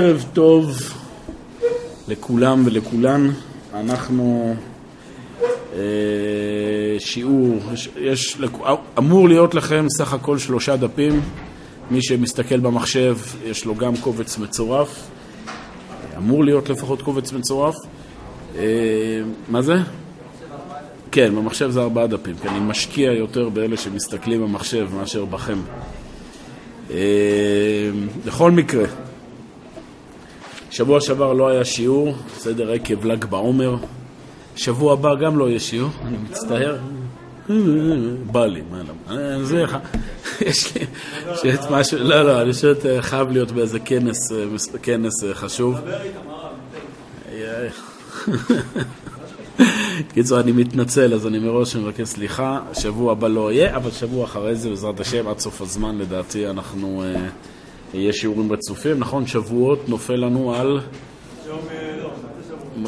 ערב טוב לכולם ולכולן, אנחנו אה, שיעור, יש, אמור להיות לכם סך הכל שלושה דפים, מי שמסתכל במחשב יש לו גם קובץ מצורף, אמור להיות לפחות קובץ מצורף, אה, מה זה? כן, במחשב זה ארבעה דפים, כי אני משקיע יותר באלה שמסתכלים במחשב מאשר בכם. אה, בכל מקרה, שבוע שעבר לא היה שיעור, בסדר, עקב ל"ג בעומר. שבוע הבא גם לא יהיה שיעור, אני מצטער. בא לי, מה למה? זה יש לי, שיש משהו, לא, לא, אני פשוט חייב להיות באיזה כנס, כנס חשוב. קיצור, אני מתנצל, אז אני מראש מבקש סליחה. שבוע הבא לא יהיה, אבל שבוע אחרי זה, בעזרת השם, עד סוף הזמן, לדעתי, אנחנו... יהיה שיעורים רצופים, נכון? שבועות נופל לנו על...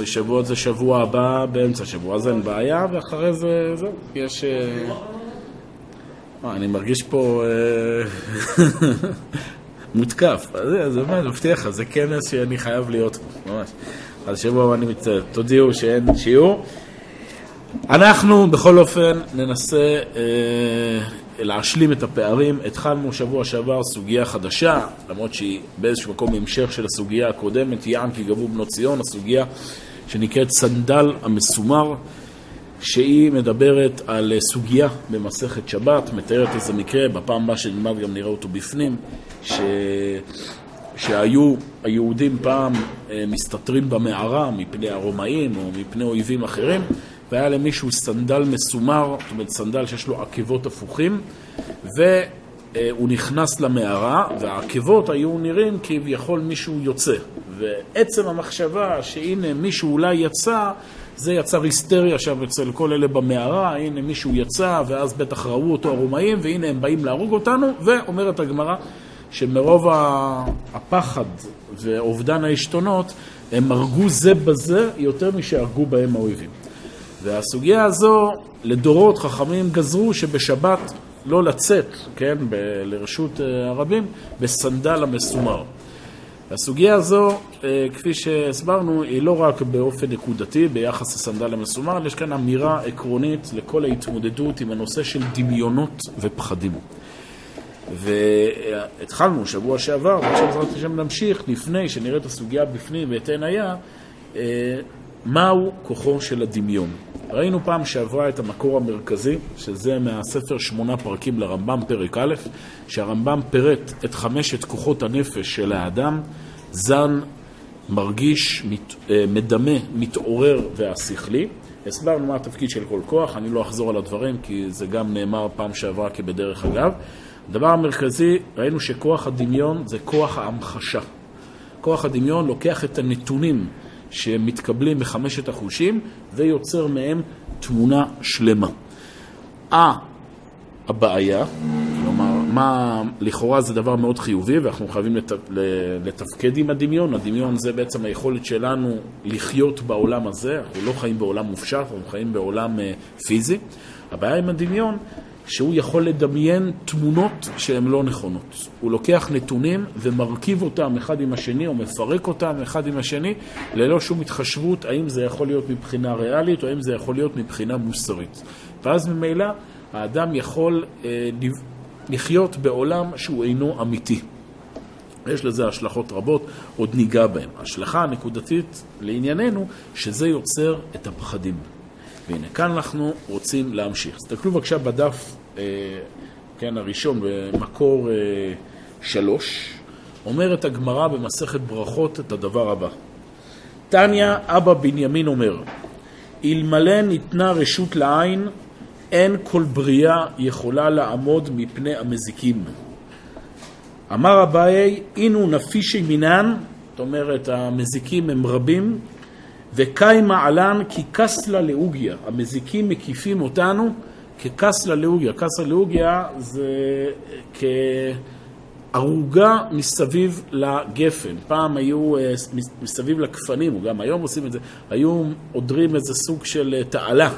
שבועות זה שבוע הבא, באמצע שבוע, אז אין בעיה, ואחרי זה, זהו, יש... אני מרגיש פה מותקף, זה מה, אני מבטיח לך, זה כנס שאני חייב להיות פה, ממש. אז שבוע הבא אני מצטער, תודיעו שאין שיעור. אנחנו בכל אופן ננסה להשלים את הפערים. התחלנו שבוע שעבר סוגיה חדשה, למרות שהיא באיזשהו מקום המשך של הסוגיה הקודמת, יען כי גבו בנות ציון, הסוגיה שנקראת סנדל המסומר, שהיא מדברת על סוגיה במסכת שבת, מתארת איזה מקרה, בפעם הבאה שנלמד גם נראה אותו בפנים, ש... שהיו היהודים פעם אה, מסתתרים במערה מפני הרומאים או מפני אויבים אחרים והיה למישהו סנדל מסומר, זאת אומרת סנדל שיש לו עקבות הפוכים, והוא נכנס למערה, והעקבות היו נראים כביכול מישהו יוצא. ועצם המחשבה שהנה מישהו אולי יצא, זה יצר היסטריה שם אצל כל אלה במערה, הנה מישהו יצא, ואז בטח ראו אותו הרומאים, והנה הם באים להרוג אותנו, ואומרת הגמרא שמרוב הפחד ואובדן העשתונות, הם הרגו זה בזה יותר משהרגו בהם האויבים. והסוגיה הזו, לדורות חכמים גזרו שבשבת לא לצאת, כן, ב- לרשות אה, הרבים, בסנדל המסומר. הסוגיה הזו, אה, כפי שהסברנו, היא לא רק באופן נקודתי ביחס לסנדל המסומר, יש כאן אמירה עקרונית לכל ההתמודדות עם הנושא של דמיונות ופחדים. והתחלנו שבוע שעבר, ועכשיו בעזרת השם נמשיך, לפני שנראה את הסוגיה בפנים ואת עין היה, אה, מהו כוחו של הדמיון. ראינו פעם שעברה את המקור המרכזי, שזה מהספר שמונה פרקים לרמב"ם, פרק א', שהרמב"ם פירט את חמשת כוחות הנפש של האדם, זן, מרגיש, מת, אה, מדמה, מתעורר והשכלי. הסברנו מה התפקיד של כל כוח, אני לא אחזור על הדברים כי זה גם נאמר פעם שעברה כבדרך אגב. הדבר המרכזי, ראינו שכוח הדמיון זה כוח ההמחשה. כוח הדמיון לוקח את הנתונים שמתקבלים בחמשת החושים ויוצר מהם תמונה שלמה. אה, הבעיה, כלומר, מה, לכאורה זה דבר מאוד חיובי ואנחנו חייבים לת, לתפקד עם הדמיון. הדמיון זה בעצם היכולת שלנו לחיות בעולם הזה, אנחנו לא חיים בעולם מופשט, אנחנו חיים בעולם uh, פיזי. הבעיה עם הדמיון שהוא יכול לדמיין תמונות שהן לא נכונות. הוא לוקח נתונים ומרכיב אותם אחד עם השני, או מפרק אותם אחד עם השני, ללא שום התחשבות האם זה יכול להיות מבחינה ריאלית, או האם זה יכול להיות מבחינה מוסרית. ואז ממילא האדם יכול אה, לחיות בעולם שהוא אינו אמיתי. יש לזה השלכות רבות, עוד ניגע בהן. ההשלכה הנקודתית לענייננו, שזה יוצר את הפחדים. והנה, כאן אנחנו רוצים להמשיך. תסתכלו בבקשה בדף, כן, הראשון, במקור אה, שלוש, אומרת הגמרא במסכת ברכות את הדבר הבא. תניא אבא בנימין אומר, אלמלא ניתנה רשות לעין, אין כל בריאה יכולה לעמוד מפני המזיקים. אמר אביי, אינו נפישי מינן, זאת אומרת, המזיקים הם רבים, וקיימה עלן כי קסלה לאוגיה, המזיקים מקיפים אותנו ככסלא לאוגיא. כסלא לאוגיא זה כערוגה מסביב לגפן. פעם היו מסביב לגפנים, או גם היום עושים את זה, היו עודרים איזה סוג של תעלה.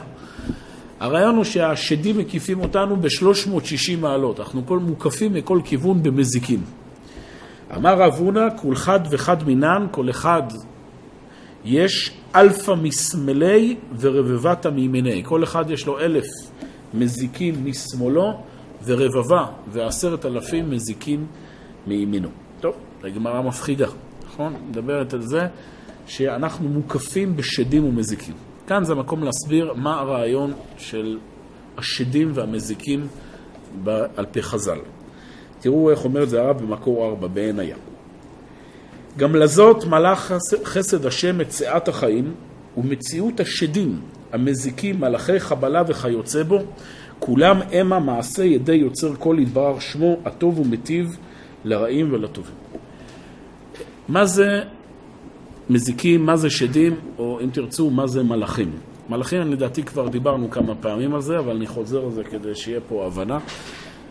הרעיון הוא שהשדים מקיפים אותנו ב-360 מעלות, אנחנו כל מוקפים מכל כיוון במזיקים. אמר רב הונא, כל חד וחד מינן, כל אחד יש אלפא משמאליה ורבבתא מימיניה. כל אחד יש לו אלף מזיקים משמאלו ורבבה ועשרת אלפים מזיקים מימינו. טוב, זו גמרא מפחידה, נכון? מדברת על זה שאנחנו מוקפים בשדים ומזיקים. כאן זה המקום להסביר מה הרעיון של השדים והמזיקים על פי חז"ל. תראו איך אומר את זה הרב במקור ארבע, בעין הים. גם לזאת מלאך חסד השם את שאת החיים ומציאות השדים המזיקים מלאכי חבלה וכיוצא בו כולם המה מעשה ידי יוצר כל יתברר שמו הטוב ומטיב לרעים ולטובים. מה זה מזיקים, מה זה שדים, או אם תרצו, מה זה מלאכים? מלאכים, לדעתי כבר דיברנו כמה פעמים על זה, אבל אני חוזר על זה כדי שיהיה פה הבנה.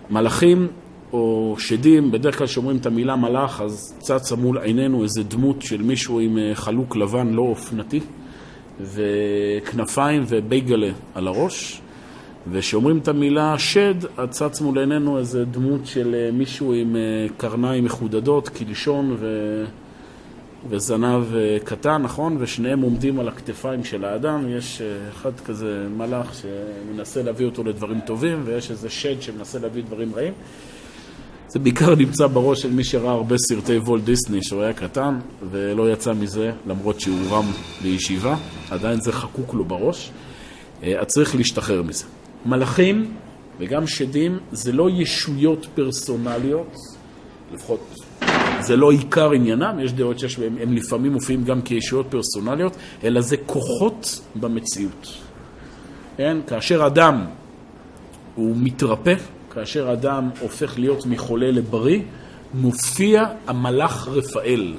מלאכים או שדים, בדרך כלל כשאומרים את המילה מלאך, אז צצה מול עינינו איזה דמות של מישהו עם אה, חלוק לבן לא אופנתי, וכנפיים ובייגלה על הראש. וכשאומרים את המילה שד, אז צץ מול עינינו איזה דמות של אה, מישהו עם אה, קרניים מחודדות, קלשון ו... וזנב קטן, נכון? ושניהם עומדים על הכתפיים של האדם. יש אחד כזה מלאך שמנסה להביא אותו לדברים טובים, ויש איזה שד שמנסה להביא דברים רעים. זה בעיקר נמצא בראש של מי שראה הרבה סרטי וולט דיסני שהוא היה קטן ולא יצא מזה למרות שהוא רם בישיבה, עדיין זה חקוק לו בראש, אה, אז צריך להשתחרר מזה. מלאכים וגם שדים זה לא ישויות פרסונליות, לפחות זה לא עיקר עניינם, יש דעות שיש בהם, הם לפעמים מופיעים גם כישויות פרסונליות, אלא זה כוחות במציאות. כן? כאשר אדם הוא מתרפא, כאשר אדם הופך להיות מחולה לבריא, מופיע המלאך רפאל.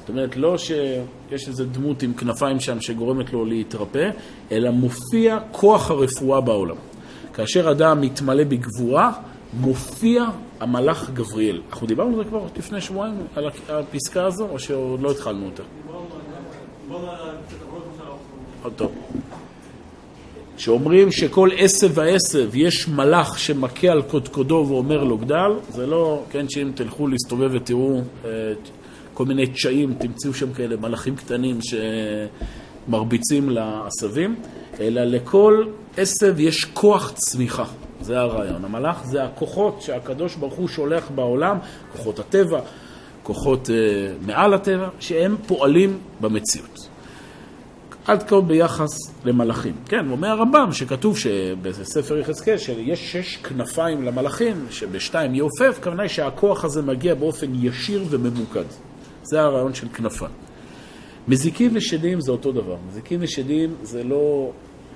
זאת אומרת, לא שיש איזו דמות עם כנפיים שם שגורמת לו להתרפא, אלא מופיע כוח הרפואה בעולם. כאשר אדם מתמלא בגבורה, מופיע המלאך גבריאל. אנחנו דיברנו על זה כבר לפני שבועיים, על הפסקה הזו, או שעוד לא התחלנו אותה? דיברנו על... טוב. שאומרים שכל עשב ועשב יש מלאך שמכה על קודקודו ואומר לו גדל, זה לא, כן, שאם תלכו להסתובב ותראו אה, כל מיני תשעים, תמצאו שם כאלה מלאכים קטנים שמרביצים לעשבים, אלא לכל עשב יש כוח צמיחה, זה הרעיון. המלאך זה הכוחות שהקדוש ברוך הוא שולח בעולם, כוחות הטבע, כוחות אה, מעל הטבע, שהם פועלים במציאות. עד כה ביחס למלאכים. כן, אומר הרמב"ם שכתוב בספר יחזקאל שיש שש כנפיים למלאכים, שבשתיים יעופף, כוונה היא שהכוח הזה מגיע באופן ישיר וממוקד. זה הרעיון של כנפיים. מזיקים ושדים זה אותו דבר. מזיקים ושדים זה לא...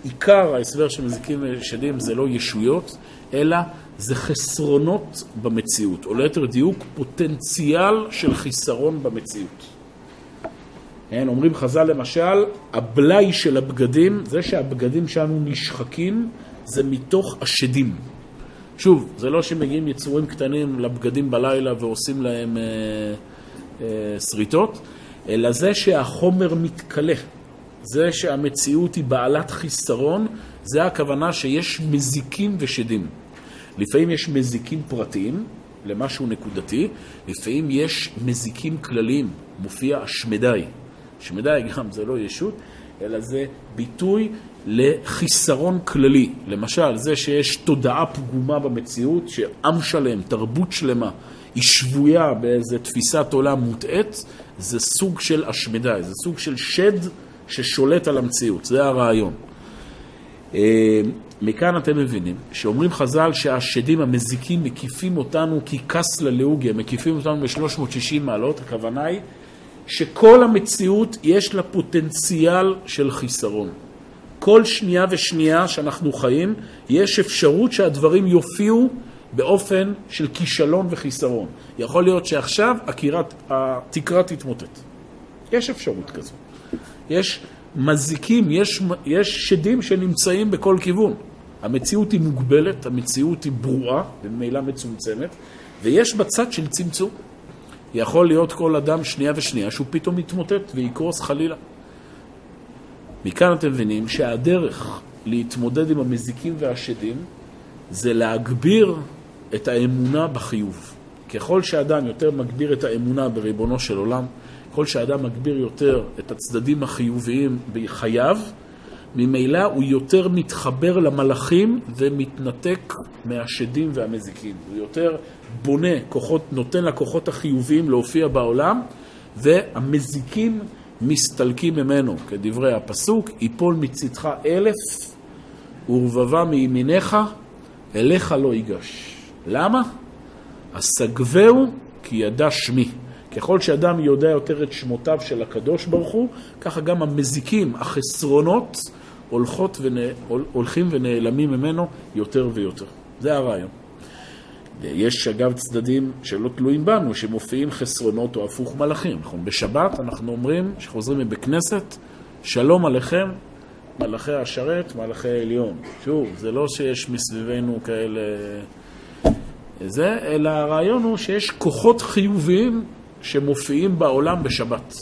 עיקר ההסבר של מזיקים ושדים זה לא ישויות, אלא זה חסרונות במציאות, או ליתר דיוק פוטנציאל של חיסרון במציאות. כן, אומרים חז"ל למשל, הבלאי של הבגדים, זה שהבגדים שלנו נשחקים, זה מתוך השדים. שוב, זה לא שמגיעים יצורים קטנים לבגדים בלילה ועושים להם אה, אה, שריטות, אלא זה שהחומר מתכלה. זה שהמציאות היא בעלת חיסרון, זה הכוונה שיש מזיקים ושדים. לפעמים יש מזיקים פרטיים למשהו נקודתי, לפעמים יש מזיקים כלליים, מופיע השמדי. שמדי גם זה לא ישות, אלא זה ביטוי לחיסרון כללי. למשל, זה שיש תודעה פגומה במציאות, שעם שלם, תרבות שלמה, היא שבויה באיזו תפיסת עולם מוטעית, זה סוג של השמדי, זה סוג של שד ששולט על המציאות, זה הרעיון. אה, מכאן אתם מבינים שאומרים חז"ל שהשדים המזיקים מקיפים אותנו ככס ללאוגיה, מקיפים אותנו ב-360 מעלות, הכוונה היא שכל המציאות יש לה פוטנציאל של חיסרון. כל שנייה ושנייה שאנחנו חיים, יש אפשרות שהדברים יופיעו באופן של כישלון וחיסרון. יכול להיות שעכשיו הקירת, התקרה תתמוטט. יש אפשרות כזו. יש מזיקים, יש, יש שדים שנמצאים בכל כיוון. המציאות היא מוגבלת, המציאות היא ברורה, במילא מצומצמת, ויש בצד של צמצום. יכול להיות כל אדם שנייה ושנייה שהוא פתאום יתמוטט ויקרוס חלילה. מכאן אתם מבינים שהדרך להתמודד עם המזיקים והשדים זה להגביר את האמונה בחיוב. ככל שאדם יותר מגביר את האמונה בריבונו של עולם, ככל שאדם מגביר יותר את הצדדים החיוביים בחייו, ממילא הוא יותר מתחבר למלאכים ומתנתק מהשדים והמזיקים. הוא יותר בונה כוחות, נותן לכוחות החיוביים להופיע בעולם, והמזיקים מסתלקים ממנו, כדברי הפסוק, יפול מצדך אלף ורבבה מימינך, אליך לא ייגש. למה? אסגבהו כי ידע שמי. ככל שאדם יודע יותר את שמותיו של הקדוש ברוך הוא, ככה גם המזיקים, החסרונות, הולכות ונה, הולכים ונעלמים ממנו יותר ויותר. זה הרעיון. יש אגב צדדים שלא תלויים בנו, שמופיעים חסרונות או הפוך מלאכים. נכון? בשבת אנחנו אומרים, כשחוזרים מבית כנסת, שלום עליכם, מלאכי השרת, מלאכי העליון. שוב, זה לא שיש מסביבנו כאלה... זה, אלא הרעיון הוא שיש כוחות חיוביים שמופיעים בעולם בשבת.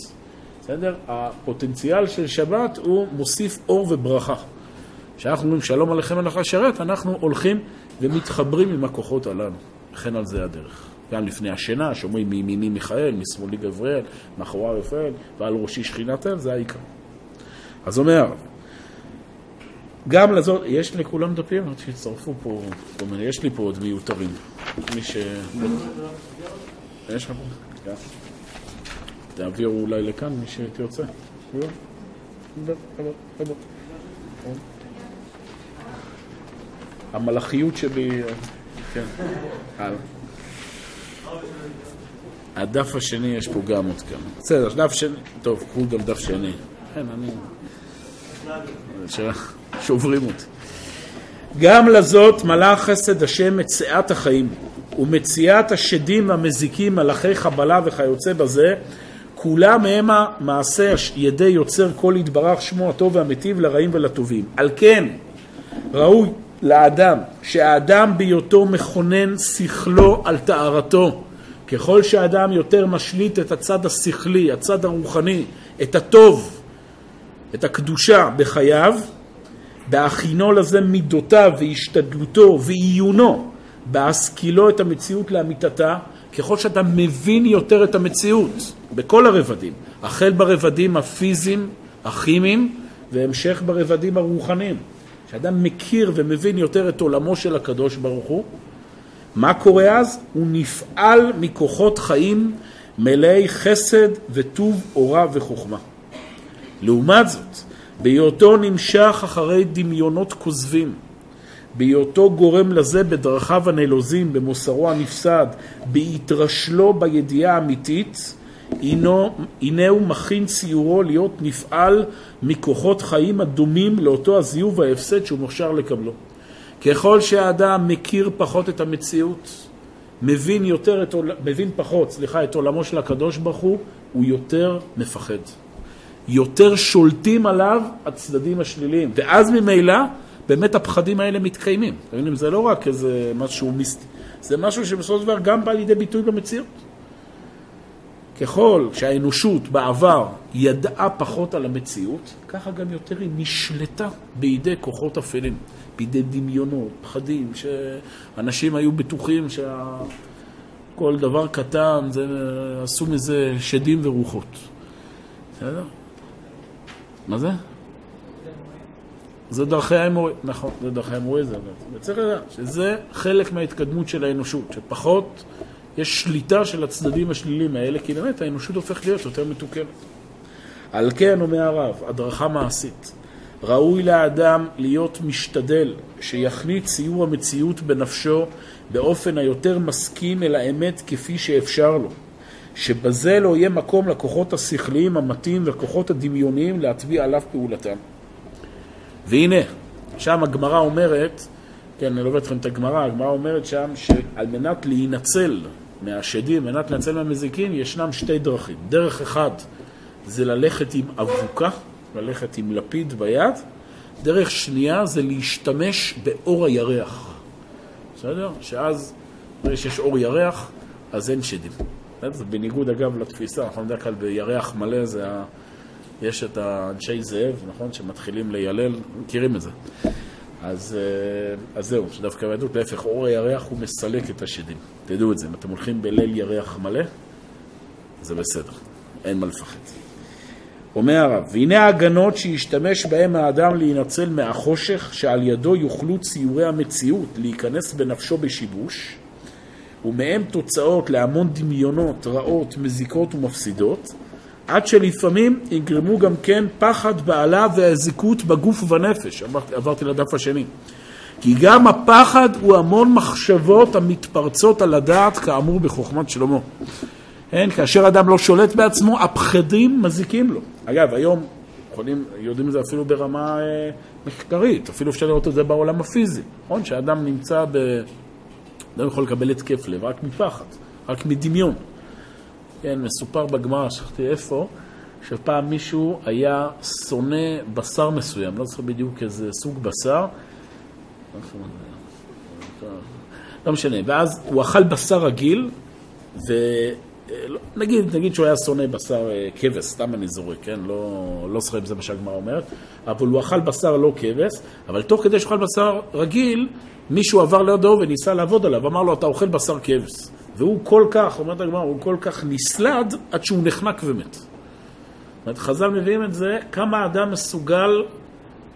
בסדר? הפוטנציאל של שבת הוא מוסיף אור וברכה. כשאנחנו אומרים שלום עליכם מלאכי השרת, אנחנו הולכים ומתחברים עם הכוחות הללו. לכן על זה הדרך. גם לפני השינה, שאומרים מימיני מיכאל, משמאלי גבריאל, מאחורי רפאל, ועל ראשי שכינת אל, זה העיקר. אז אומר, גם לזאת, יש לכולם דפים? שיצטרפו פה, כל מיני, יש לי פה עוד מיותרים. מי ש... יש לך פה? כן. תעבירו אולי לכאן, מי שתרצה. המלאכיות שלי, כן, הלאה. הדף השני יש פה גם עוד כמה. בסדר, דף שני, טוב, קחו גם דף שני. כן, אני... שוברים אותי. גם לזאת מלא חסד השם מציאת החיים ומציאת השדים המזיקים, מלאכי חבלה וכיוצא בזה, כולם המה מעשה ידי יוצר כל יתברך שמו הטוב והמיטיב לרעים ולטובים. על כן ראוי לאדם שהאדם בהיותו מכונן שכלו על טהרתו ככל שהאדם יותר משליט את הצד השכלי, הצד הרוחני, את הטוב, את הקדושה בחייו, בהכינו לזה מידותיו והשתדלותו ועיונו, בהשכילו את המציאות לאמיתתה, ככל שאתה מבין יותר את המציאות, בכל הרבדים, החל ברבדים הפיזיים, הכימיים, והמשך ברבדים הרוחניים. כשאדם מכיר ומבין יותר את עולמו של הקדוש ברוך הוא, מה קורה אז? הוא נפעל מכוחות חיים מלאי חסד וטוב אורה וחוכמה. לעומת זאת, בהיותו נמשך אחרי דמיונות כוזבים, בהיותו גורם לזה בדרכיו הנלוזים, במוסרו הנפסד, בהתרשלו בידיעה האמיתית, הנה הוא מכין ציורו להיות נפעל מכוחות חיים הדומים לאותו הזיוב וההפסד שהוא מוכשר לקבלו. ככל שהאדם מכיר פחות את המציאות, מבין, יותר את, מבין פחות, סליחה, את עולמו של הקדוש ברוך הוא, הוא יותר מפחד. יותר שולטים עליו הצדדים השליליים. ואז ממילא, באמת הפחדים האלה מתקיימים. זה לא רק איזה משהו מיסטי, זה משהו שבסופו של דבר גם בא לידי ביטוי במציאות. ככל שהאנושות בעבר ידעה פחות על המציאות, ככה גם יותר היא נשלטה בידי כוחות אפלים, בידי דמיונות, פחדים, שאנשים היו בטוחים שכל דבר קטן, זה, עשו מזה שדים ורוחות. בסדר? מה זה? זה דרכי האמורי, נכון, זה דרכי האמורי זה, וצריך לדעת שזה חלק מההתקדמות של האנושות, שפחות יש שליטה של הצדדים השליליים האלה, כי באמת האנושות הופכת להיות יותר מתוקנת. על כן, אומר הרב, הדרכה מעשית. ראוי לאדם להיות משתדל שיכנית ציור המציאות בנפשו באופן היותר מסכים אל האמת כפי שאפשר לו. שבזה לא יהיה מקום לכוחות השכליים המטים וכוחות הדמיוניים להטביע עליו פעולתם. והנה, שם הגמרא אומרת, כן, אני לובד אתכם את הגמרא, הגמרא אומרת שם שעל מנת להינצל מהשדים, על מנת להינצל מהמזיקים, ישנם שתי דרכים. דרך אחת זה ללכת עם אבוקה, ללכת עם לפיד ביד, דרך שנייה זה להשתמש באור הירח. בסדר? שאז, ברגע שיש אור ירח, אז אין שדים. זה בניגוד אגב לתפיסה, אנחנו בדרך כלל בירח מלא זה יש את האנשי זאב, נכון? שמתחילים לילל, מכירים את זה. אז, אה, אז זהו, שדווקא ביהדות, להפך, אור הירח הוא מסלק את השדים. תדעו את זה, אם אתם הולכים בליל ירח מלא, זה בסדר, אין מה לפחד. אומר הרב, והנה ההגנות שישתמש בהם האדם להינצל מהחושך, שעל ידו יוכלו ציורי המציאות להיכנס בנפשו בשיבוש, ומהם תוצאות להמון דמיונות רעות, מזיקות ומפסידות, עד שלפעמים יגרמו גם כן פחד בעלה והזיקות בגוף ובנפש. עברתי, עברתי לדף השני. כי גם הפחד הוא המון מחשבות המתפרצות על הדעת, כאמור בחוכמת שלמה. כן, כאשר אדם לא שולט בעצמו, הפחדים מזיקים לו. אגב, היום יכולים, יודעים את זה אפילו ברמה אה, מחקרית, אפילו אפשר לראות את זה בעולם הפיזי. נכון? שאדם נמצא ב... אדם יכול לקבל התקף לב רק מפחד, רק מדמיון. כן, מסופר בגמרא, שכחתי איפה, שפעם מישהו היה שונא בשר מסוים, לא זוכר בדיוק איזה סוג בשר, לא משנה, ואז הוא אכל בשר רגיל, ונגיד, נגיד שהוא היה שונא בשר אה, כבש, סתם אני זורק, כן? לא, לא זוכר אם זה מה שהגמרא אומרת, אבל הוא אכל בשר לא כבש, אבל תוך כדי שהוא אכל בשר רגיל, מישהו עבר לידו וניסה לעבוד עליו, אמר לו, אתה אוכל בשר כבש. והוא כל כך, אומרת הגמרא, הוא כל כך נסלד עד שהוא נחנק ומת. זאת אומרת, חז"ל מביאים את זה, כמה האדם מסוגל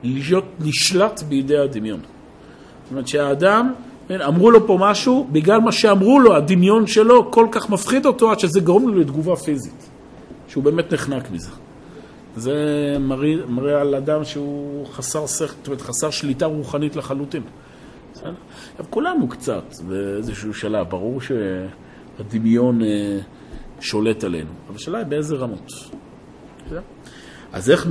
להיות נשלט בידי הדמיון. זאת אומרת שהאדם, אמרו לו פה משהו, בגלל מה שאמרו לו, הדמיון שלו כל כך מפחיד אותו עד שזה גורם לו לתגובה פיזית. שהוא באמת נחנק מזה. זה מראה, מראה על אדם שהוא חסר אומרת, חסר שליטה רוחנית לחלוטין. בסדר? כולנו קצת באיזשהו שלב, ברור שהדמיון אה, שולט עלינו, אבל השאלה היא באיזה רמות. אז איך,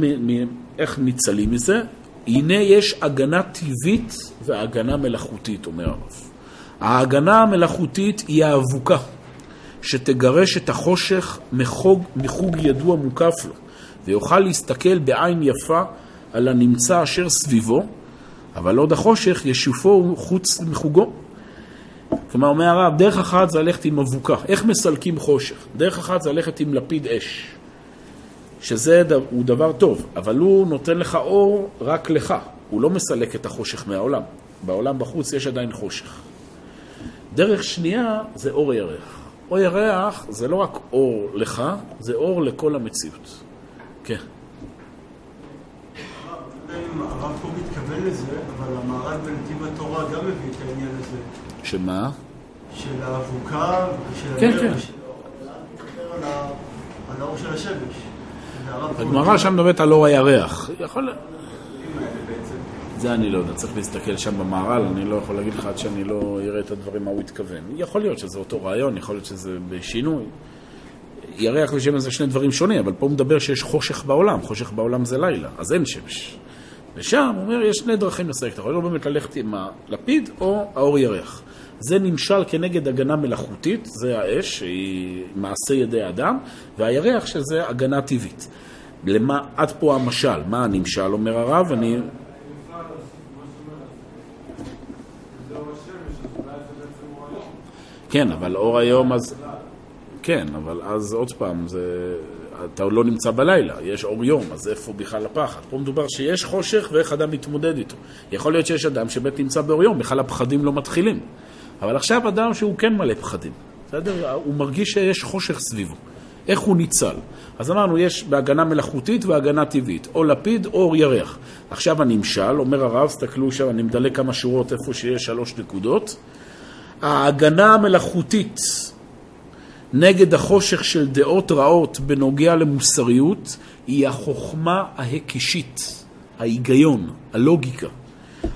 איך ניצלים מזה? הנה יש הגנה טבעית והגנה מלאכותית, אומר הרב. ההגנה המלאכותית היא האבוקה, שתגרש את החושך מחוג, מחוג ידוע מוקף לו, ויוכל להסתכל בעין יפה על הנמצא אשר סביבו, אבל עוד החושך ישופו חוץ מחוגו. כלומר, אומר הרב, דרך אחת זה ללכת עם אבוקה. איך מסלקים חושך? דרך אחת זה ללכת עם לפיד אש, שזה הוא דבר טוב, אבל הוא נותן לך אור רק לך. הוא לא מסלק את החושך מהעולם. בעולם בחוץ יש עדיין חושך. דרך שנייה זה אור ירח. אור ירח זה לא רק אור לך, זה אור לכל המציאות. כן. הרב פה מתכוון לזה, אבל המהר"ל בנתיב התורה גם מביא את העניין הזה. שמה? של האבוקה ושל... כן, כן. על האור של השמש. הגמרא שם מדברת על אור הירח. יכול... זה אני לא יודע, צריך להסתכל שם במהר"ל, אני לא יכול להגיד לך עד שאני לא אראה את הדברים מה הוא התכוון. יכול להיות שזה אותו רעיון, יכול להיות שזה בשינוי. ירח ושמש זה שני דברים שונים, אבל פה הוא מדבר שיש חושך בעולם, חושך בעולם זה לילה, אז אין שמש. ושם הוא אומר, יש שני דרכים לסייג, אתה יכול לא באמת ללכת עם הלפיד או האור ירח. זה נמשל כנגד הגנה מלאכותית, זה האש, שהיא מעשה ידי אדם, והירח שזה הגנה טבעית. למה, עד פה המשל, מה הנמשל, אומר הרב, אני... כן, אבל אור היום אז... כן, אבל אז עוד פעם, זה... אתה לא נמצא בלילה, יש אור יום, אז איפה בכלל הפחד? פה מדובר שיש חושך ואיך אדם מתמודד איתו. יכול להיות שיש אדם שבאמת נמצא באור יום, בכלל הפחדים לא מתחילים. אבל עכשיו אדם שהוא כן מלא פחדים, בסדר? הוא מרגיש שיש חושך סביבו. איך הוא ניצל? אז אמרנו, יש בהגנה מלאכותית והגנה טבעית, או לפיד או אור ירח. עכשיו הנמשל, אומר הרב, תסתכלו שם, אני מדלג כמה שורות איפה שיש שלוש נקודות. ההגנה המלאכותית נגד החושך של דעות רעות בנוגע למוסריות היא החוכמה ההקישית, ההיגיון, הלוגיקה,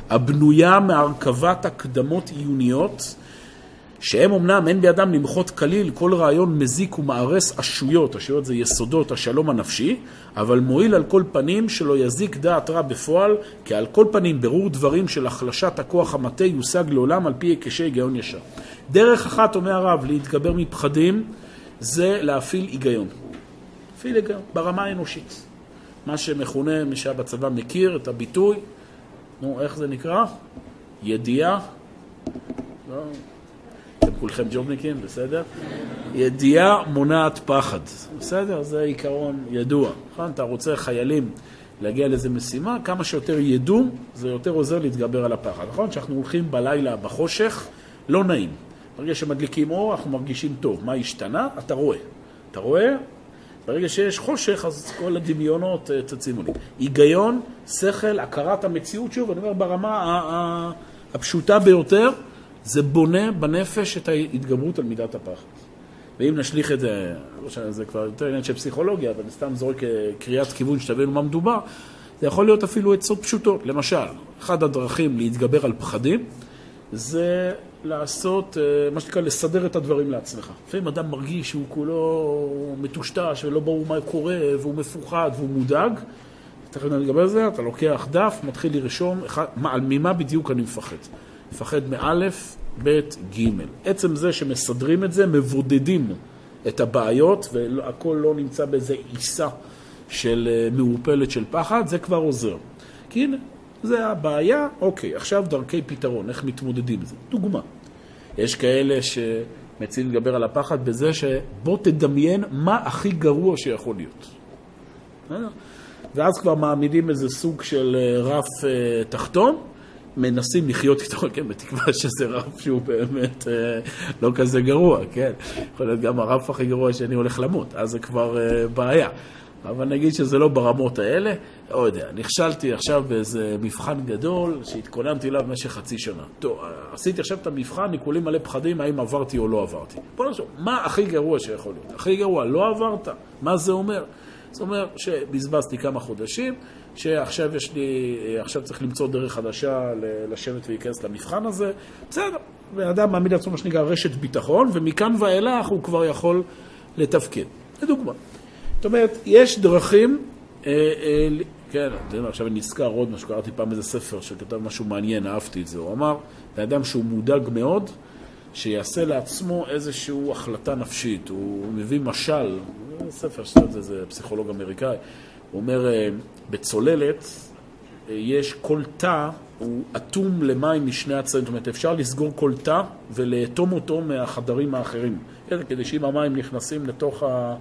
הבנויה מהרכבת הקדמות עיוניות, שהם אמנם אין בידם למחות כליל כל רעיון מזיק ומארס אשויות, אשויות זה יסודות השלום הנפשי, אבל מועיל על כל פנים שלא יזיק דעת רע בפועל, כי על כל פנים ברור דברים של החלשת הכוח המטה יושג לעולם על פי היקשי היגיון ישר. דרך אחת, אומר הרב, להתגבר מפחדים, זה להפעיל היגיון. להפעיל היגיון, ברמה האנושית. מה שמכונה, מי שהיה בצבא מכיר את הביטוי, נו, איך זה נקרא? ידיעה. לא, אתם כולכם ג'ובניקים, בסדר? ידיעה מונעת פחד, בסדר? זה עיקרון ידוע. נכון? אתה רוצה חיילים להגיע לאיזה משימה, כמה שיותר ידעו, זה יותר עוזר להתגבר על הפחד. נכון? כשאנחנו הולכים בלילה בחושך, לא נעים. ברגע שמדליקים אור, אנחנו מרגישים טוב. מה השתנה? אתה רואה. אתה רואה? ברגע שיש חושך, אז כל הדמיונות אה, תצימו לי. היגיון, שכל, הכרת המציאות, שוב, אני אומר ברמה הפשוטה ביותר, זה בונה בנפש את ההתגברות על מידת הפחד. ואם נשליך את זה, לא זה כבר יותר עניין של פסיכולוגיה, אבל סתם זורק אה, קריאת כיוון שתבינו מה מדובר, זה יכול להיות אפילו עצות פשוטות. למשל, אחת הדרכים להתגבר על פחדים זה לעשות, אה, מה שנקרא, לסדר את הדברים לעצמך. לפעמים אדם מרגיש שהוא כולו מטושטש ולא ברור מה קורה והוא מפוחד והוא מודאג. תכף נדבר על זה, אתה לוקח דף, מתחיל לרשום ממה בדיוק אני מפחד. מפחד מאלף, ב', ג'. עצם זה שמסדרים את זה, מבודדים את הבעיות והכל לא נמצא באיזה עיסה של אה, מעורפלת של פחד, זה כבר עוזר. כי הנה, זה הבעיה, אוקיי, עכשיו דרכי פתרון, איך מתמודדים עם זה. דוגמה, יש כאלה שמציעים לדבר על הפחד בזה שבוא תדמיין מה הכי גרוע שיכול להיות. ואז כבר מעמידים איזה סוג של אה, רף אה, תחתון, מנסים לחיות איתו, כן, בתקווה שזה רף שהוא באמת אה, לא כזה גרוע, כן. יכול להיות גם הרף הכי גרוע שאני הולך למות, אז זה כבר אה, בעיה. אבל נגיד שזה לא ברמות האלה, לא יודע, נכשלתי עכשיו באיזה מבחן גדול שהתכוננתי אליו במשך חצי שנה. טוב, עשיתי עכשיו את המבחן, ניקולים מלא פחדים, האם עברתי או לא עברתי. בוא נחשוב, מה הכי גרוע שיכול להיות? הכי גרוע, לא עברת? מה זה אומר? זה אומר שבזבזתי כמה חודשים, שעכשיו יש לי, עכשיו צריך למצוא דרך חדשה לשבת ולהיכנס למבחן הזה. בסדר, בן אדם מעמיד לעצמו מה שנקרא רשת ביטחון, ומכאן ואילך הוא כבר יכול לתפקד. לדוגמה. זאת אומרת, יש דרכים, אה, אה, כן, אתה יודע, עכשיו אני נזכר עוד משהו, קראתי פעם איזה ספר שכתב משהו מעניין, אהבתי את זה. הוא אמר, בן אדם שהוא מודאג מאוד, שיעשה לעצמו איזושהי החלטה נפשית. הוא מביא משל, ספר שזה זה פסיכולוג אמריקאי, הוא אומר, אה, בצוללת אה, יש כל תא, הוא אטום למים משני הצדדים, זאת אומרת, אפשר לסגור כל תא ולאטום אותו מהחדרים האחרים. כן, כדי שאם המים נכנסים לתוך ה...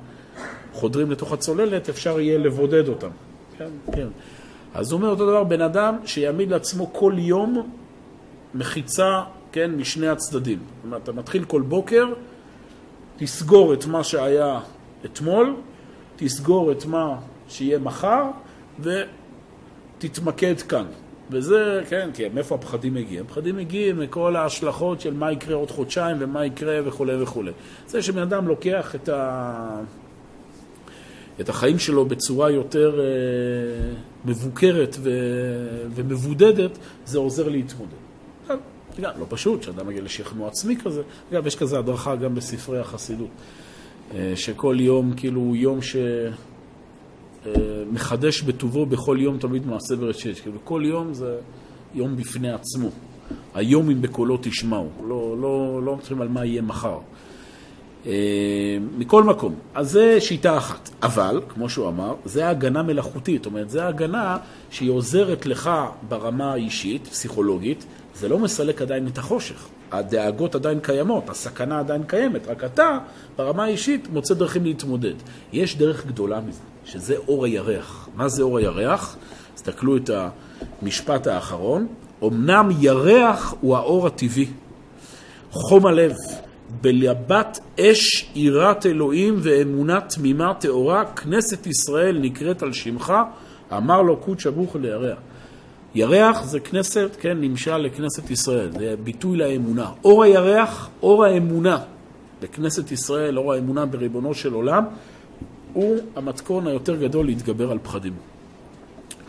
חודרים לתוך הצוללת, אפשר יהיה לבודד אותם. כן, כן. אז הוא אומר אותו דבר, בן אדם שיעמיד לעצמו כל יום מחיצה, כן, משני הצדדים. זאת אומרת, אתה מתחיל כל בוקר, תסגור את מה שהיה אתמול, תסגור את מה שיהיה מחר, ותתמקד כאן. וזה, כן, כי מאיפה הפחדים מגיעים? הפחדים מגיעים מכל ההשלכות של מה יקרה עוד חודשיים ומה יקרה וכולי וכולי. זה שבן אדם לוקח את ה... את החיים שלו בצורה יותר אה, מבוקרת ו... ומבודדת, זה עוזר להתמודד. גם לא פשוט, שאדם מגיע לשכנוע עצמי כזה. אגב, יש כזה הדרכה גם בספרי החסידות, אה, שכל יום, כאילו, יום שמחדש אה, בטובו בכל יום תמיד מעשה בראשית. כאילו, כל יום זה יום בפני עצמו. היום אם בקולו תשמעו. לא, לא, לא מתחילים על מה יהיה מחר. אה, מכל מקום, אז זה שיטה אחת. אבל, כמו שהוא אמר, זה הגנה מלאכותית. זאת אומרת, זה הגנה שהיא עוזרת לך ברמה האישית, פסיכולוגית, זה לא מסלק עדיין את החושך. הדאגות עדיין קיימות, הסכנה עדיין קיימת, רק אתה, ברמה האישית, מוצא דרכים להתמודד. יש דרך גדולה מזה, שזה אור הירח. מה זה אור הירח? תסתכלו את המשפט האחרון. אמנם ירח הוא האור הטבעי. חום הלב, בלבת אש יראת אלוהים ואמונה תמימה טהורה, כנסת ישראל נקראת על שמך, אמר לו קודש אבוך לירח. ירח זה כנסת, כן, נמשל לכנסת ישראל, זה ביטוי לאמונה. אור הירח, אור האמונה בכנסת ישראל, אור האמונה בריבונו של עולם, הוא המתכון היותר גדול להתגבר על פחדים.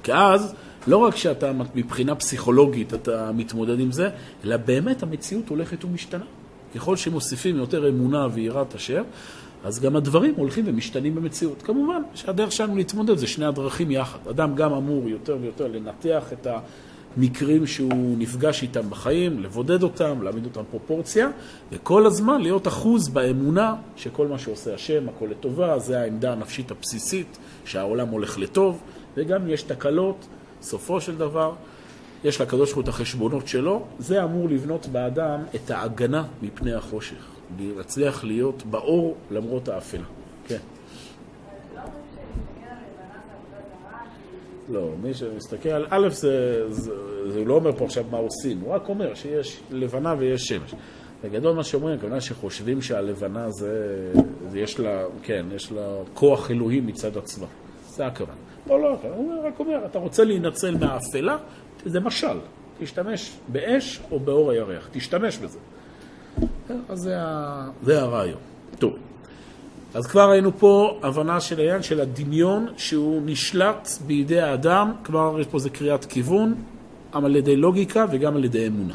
כי אז, לא רק שאתה מבחינה פסיכולוגית אתה מתמודד עם זה, אלא באמת המציאות הולכת ומשתנה. ככל שמוסיפים יותר אמונה ויראת השם, אז גם הדברים הולכים ומשתנים במציאות. כמובן שהדרך שלנו להתמודד זה שני הדרכים יחד. אדם גם אמור יותר ויותר לנתח את המקרים שהוא נפגש איתם בחיים, לבודד אותם, להעמיד אותם פרופורציה, וכל הזמן להיות אחוז באמונה שכל מה שעושה השם, הכל לטובה, זה העמדה הנפשית הבסיסית, שהעולם הולך לטוב, וגם יש תקלות, סופו של דבר, יש לקדוש ברוך הוא את החשבונות שלו, זה אמור לבנות באדם את ההגנה מפני החושך. להצליח להיות באור למרות האפלה. כן. לא, מי שמסתכל. א', זה, זה, זה לא אומר פה עכשיו מה עושים, הוא רק אומר שיש לבנה ויש שמש. בגדול מה שאומרים, הכוונה שחושבים שהלבנה זה, זה יש לה, כן, יש לה כוח אלוהי מצד עצמה. זה הכוונה. לא, לא, הוא רק אומר, אתה רוצה להינצל מהאפלה, זה משל. תשתמש באש או באור הירח, תשתמש בזה. אז זה, זה הרעיון. טוב. אז כבר ראינו פה הבנה של העניין של הדמיון שהוא נשלט בידי האדם, כבר יש פה איזה קריאת כיוון, גם על ידי לוגיקה וגם על ידי אמונה.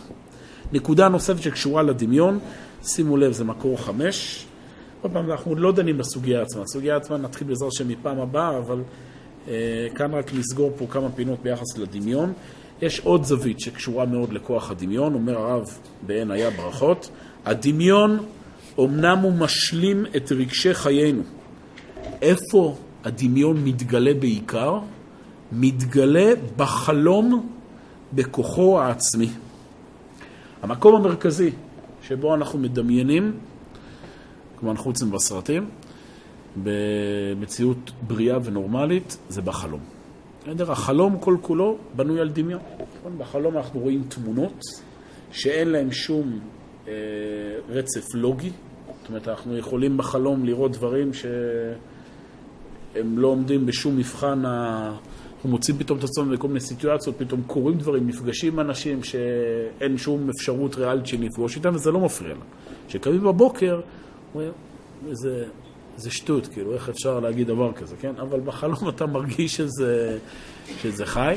נקודה נוספת שקשורה לדמיון, שימו לב, זה מקור חמש. עוד פעם, אנחנו לא דנים בסוגיה עצמה. הסוגיה עצמה נתחיל בעזרת השם מפעם הבאה, אבל אה, כאן רק נסגור פה כמה פינות ביחס לדמיון. יש עוד זווית שקשורה מאוד לכוח הדמיון, אומר הרב בעין היה ברכות, הדמיון אמנם הוא משלים את רגשי חיינו. איפה הדמיון מתגלה בעיקר? מתגלה בחלום בכוחו העצמי. המקום המרכזי שבו אנחנו מדמיינים, כמובן חוץ מבסרטים, במציאות בריאה ונורמלית, זה בחלום. בסדר? החלום כל כולו בנוי על דמיון. נכון? בחלום אנחנו רואים תמונות שאין להן שום אה, רצף לוגי. זאת אומרת, אנחנו יכולים בחלום לראות דברים שהם לא עומדים בשום מבחן ה... אנחנו מוצאים פתאום את עצמנו בכל מיני סיטואציות, פתאום קורים דברים, נפגשים אנשים שאין שום אפשרות ריאלית שנפגוש איתם, וזה לא מפריע לנו. כשקמים בבוקר, זה, זה שטות, כאילו, איך אפשר להגיד דבר כזה, כן? אבל בחלום אתה מרגיש שזה, שזה חי.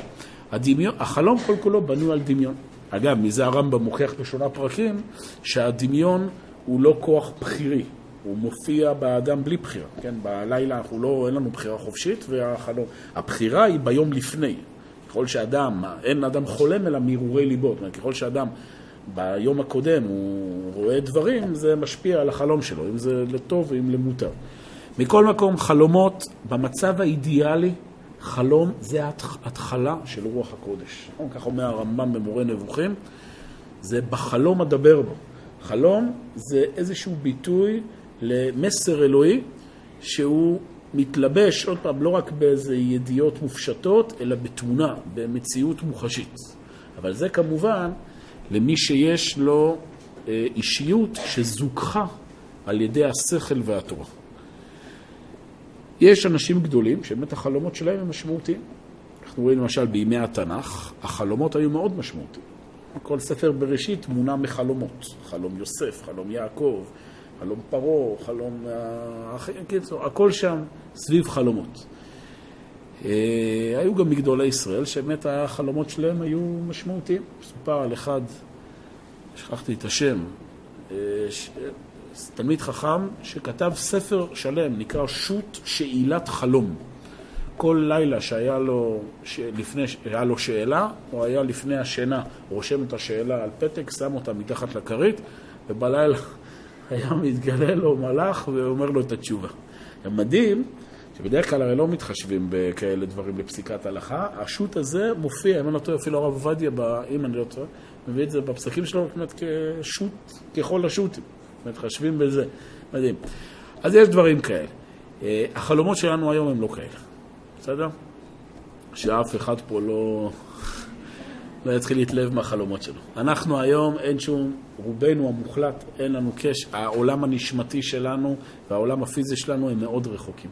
הדמיון, החלום כל כולו בנוי על דמיון. אגב, מזה הרמב"ם מוכיח בשונה פרקים, שהדמיון הוא לא כוח בחירי, הוא מופיע באדם בלי בחירה, כן? בלילה אנחנו לא, אין לנו בחירה חופשית, והחלום, הבחירה היא ביום לפני. ככל שאדם, אין אדם חולם אלא מהרהורי ליבו, זאת אומרת, ככל שאדם ביום הקודם הוא רואה דברים, זה משפיע על החלום שלו, אם זה לטוב ואם למוטב. מכל מקום, חלומות, במצב האידיאלי, חלום זה התחלה של רוח הקודש. כך אומר הרמב"ם במורה נבוכים, זה בחלום אדבר בו. חלום זה איזשהו ביטוי למסר אלוהי שהוא מתלבש, עוד פעם, לא רק באיזה ידיעות מופשטות, אלא בתמונה, במציאות מוחשית. אבל זה כמובן למי שיש לו אה, אישיות שזוכחה על ידי השכל והתורה. יש אנשים גדולים שבאמת החלומות שלהם הם משמעותיים. אנחנו רואים למשל בימי התנ"ך, החלומות היו מאוד משמעותיים. כל ספר בראשית מונע מחלומות. חלום יוסף, חלום יעקב, חלום פרעה, חלום... קיצור, הכל שם סביב חלומות. אה, היו גם מגדולי ישראל שבאמת החלומות שלהם היו משמעותיים. מסופר על אחד, שכחתי את השם, אה, ש... תלמיד חכם שכתב ספר שלם, נקרא שו"ת שאילת חלום. כל לילה שהיה לו. לפני, היה לו שאלה, או היה לפני השינה, רושם את השאלה על פתק, שם אותה מתחת לכרית, ובלילה היה מתגלה לו מלאך ואומר לו את התשובה. מדהים שבדרך כלל הרי לא מתחשבים בכאלה דברים בפסיקת הלכה. השו"ת הזה מופיע, אם אני לא טועה, אפילו הרב עובדיה, אם אני לא טועה, מביא את זה בפסקים שלו, אומרת, כשו"ת, ככל השו"תים. מתחשבים בזה. מדהים. אז יש דברים כאלה. אה, החלומות שלנו היום הם לא כאלה, בסדר? שאף אחד פה לא, לא יתחיל להתלהב מהחלומות שלו. אנחנו היום, אין שום, רובנו המוחלט, אין לנו קשר, העולם הנשמתי שלנו והעולם הפיזי שלנו הם מאוד רחוקים.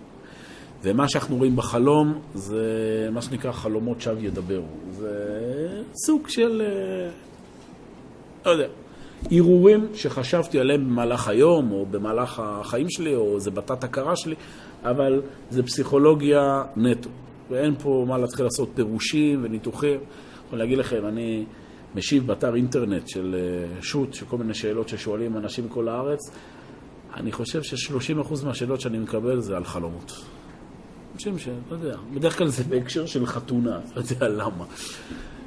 ומה שאנחנו רואים בחלום זה מה שנקרא חלומות שווא ידברו. זה סוג של, אה, לא יודע, הרהורים שחשבתי עליהם במהלך היום, או במהלך החיים שלי, או זה בתת הכרה שלי, אבל זה פסיכולוגיה נטו. ואין פה מה להתחיל לעשות פירושים וניתוחים. אני יכול להגיד לכם, אני משיב באתר אינטרנט של אה, שו"ת, של כל מיני שאלות ששואלים אנשים מכל הארץ. אני חושב ש-30% מהשאלות שאני מקבל זה על חלומות. אנשים ש... לא יודע, בדרך כלל זה בהקשר של חתונה, לא יודע למה.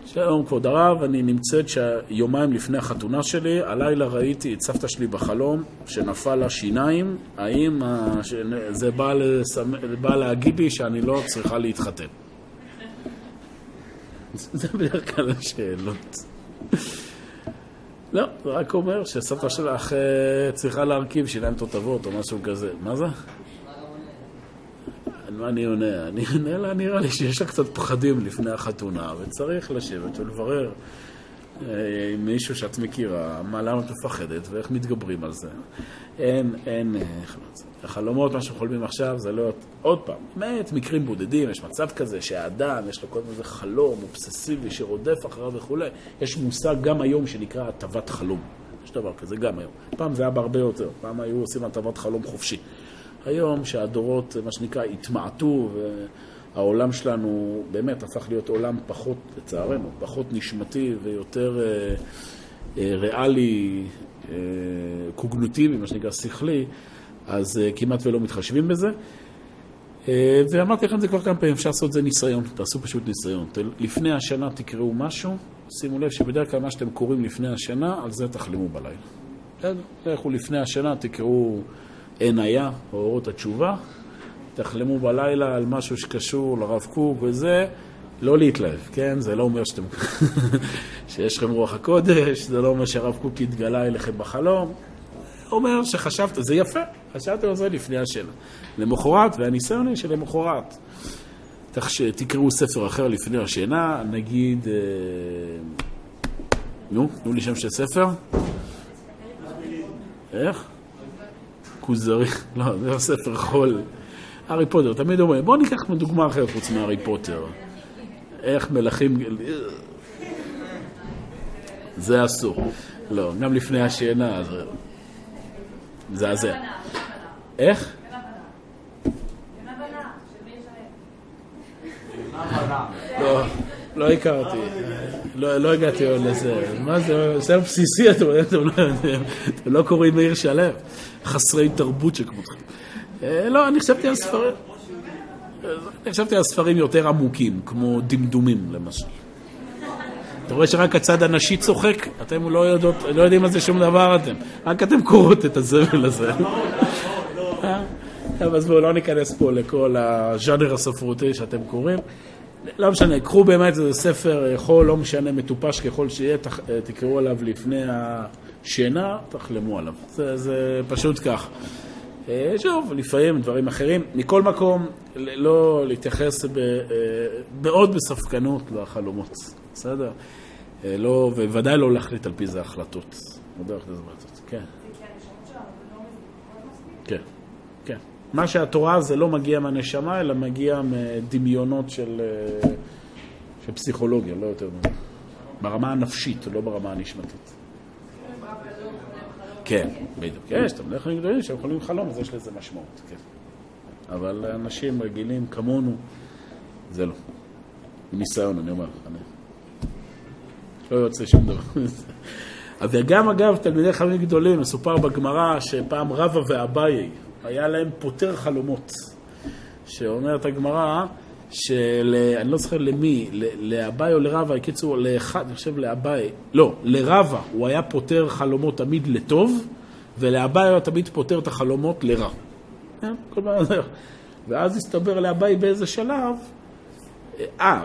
שלום כבוד הרב, אני נמצאת שיומיים לפני החתונה שלי, הלילה ראיתי את סבתא שלי בחלום שנפל לה שיניים, האם זה בא, לסמ... בא להגיד לי שאני לא צריכה להתחתן? זה בדרך כלל השאלות. לא, זה רק אומר שסבתא שלך אה, צריכה להרכיב שיניים תותבות או משהו כזה. מה זה? מה אני עונה? אני עונה לה, נראה לי שיש לה קצת פחדים לפני החתונה, וצריך לשבת ולברר אה, עם מישהו שאת מכירה, מה, למה את מפחדת ואיך מתגברים על זה. אין, אין, אה, לא. החלומות, מה שחולמים עכשיו, זה לא... עוד פעם, באמת, מקרים בודדים, יש מצב כזה שהאדם, יש לו כל מיני חלום אובססיבי שרודף אחריו וכולי. יש מושג גם היום שנקרא הטבת חלום. יש דבר כזה גם היום. פעם זה היה בהרבה יותר, פעם היו עושים הטבת חלום חופשי. היום שהדורות, מה שנקרא, התמעטו, והעולם שלנו באמת הפך להיות עולם פחות, לצערנו, פחות נשמתי ויותר אה, אה, ריאלי, אה, קוגנוטיבי, מה שנקרא, שכלי, אז אה, כמעט ולא מתחשבים בזה. אה, ואמרתי לכם את זה כבר כמה פעמים, אפשר לעשות את זה ניסיון, תעשו פשוט ניסיון. לפני השנה תקראו משהו, שימו לב שבדרך כלל מה שאתם קוראים לפני השנה, על זה תחלמו בלילה. בסדר? לכו לפני השנה, תקראו היה, או אורות התשובה, תחלמו בלילה על משהו שקשור לרב קוק וזה, לא להתלהב, כן? זה לא אומר שאתם... שיש לכם רוח הקודש, זה לא אומר שהרב קוק יתגלה אליכם בחלום. אומר שחשבת, זה יפה, חשבתם על זה לפני השנה. למחרת, והניסיון היא שלמחרת. תקראו ספר אחר לפני השינה, נגיד, אה, נו, תנו לי שם של ספר. איך? כוזרי, לא, זה ספר חול. הארי פוטר, תמיד אומרים, בואו ניקח דוגמה אחרת חוץ מהארי פוטר. איך מלכים... זה אסור. לא, גם לפני השינה, זה מזעזע. איך? לא, לא הכרתי, לא, לא הגעתי עוד לזה. מה זה, זה בסיסי, אתם לא קוראים בעיר שלם. חסרי תרבות שכמותכם. אה, לא, אני חשבתי על ספרים. אני חשבתי על ספרים יותר עמוקים, כמו דמדומים למשל. אתה רואה שרק הצד הנשי צוחק? אתם לא, יודעות, לא יודעים על זה שום דבר אתם. רק אתם קוראות את הזבל הזה. אה? אז בואו לא ניכנס פה לכל הז'אנר הספרותי שאתם קוראים. לא משנה, קחו באמת איזה ספר חול, לא משנה, מטופש ככל שיהיה, תקראו עליו לפני השינה, תחלמו עליו. זה, זה פשוט כך. אה, שוב, לפעמים דברים אחרים. מכל מקום, לא להתייחס ב, אה, מאוד בספקנות לחלומות, בסדר? אה, לא, וודאי לא להחליט על פי זה החלטות. כן. כן, כן. מה שהתורה זה לא מגיע מהנשמה, אלא מגיע מדמיונות של, של פסיכולוגיה, לא יותר מזה. ברמה הנפשית, לא ברמה הנשמתית. כן, בדיוק. יש תלמידי גדולים שהם יכולים חלום, אז יש לזה משמעות, כן. אבל אנשים רגילים כמונו, זה לא. ניסיון, אני אומר. אני... לא יוצא שום דבר. וגם אגב, תלמידי חכמים גדולים, מסופר בגמרא שפעם רבא ואביי, היה להם פותר חלומות. שאומרת הגמרא, של... אני לא זוכר למי, לאביי או לרבא, קיצור, לאחד, אני חושב לאביי, לא, לרבא הוא היה פותר חלומות תמיד לטוב, ולאביי הוא היה תמיד פותר את החלומות לרע. כן, ואז הסתבר לאביי באיזה שלב, אה,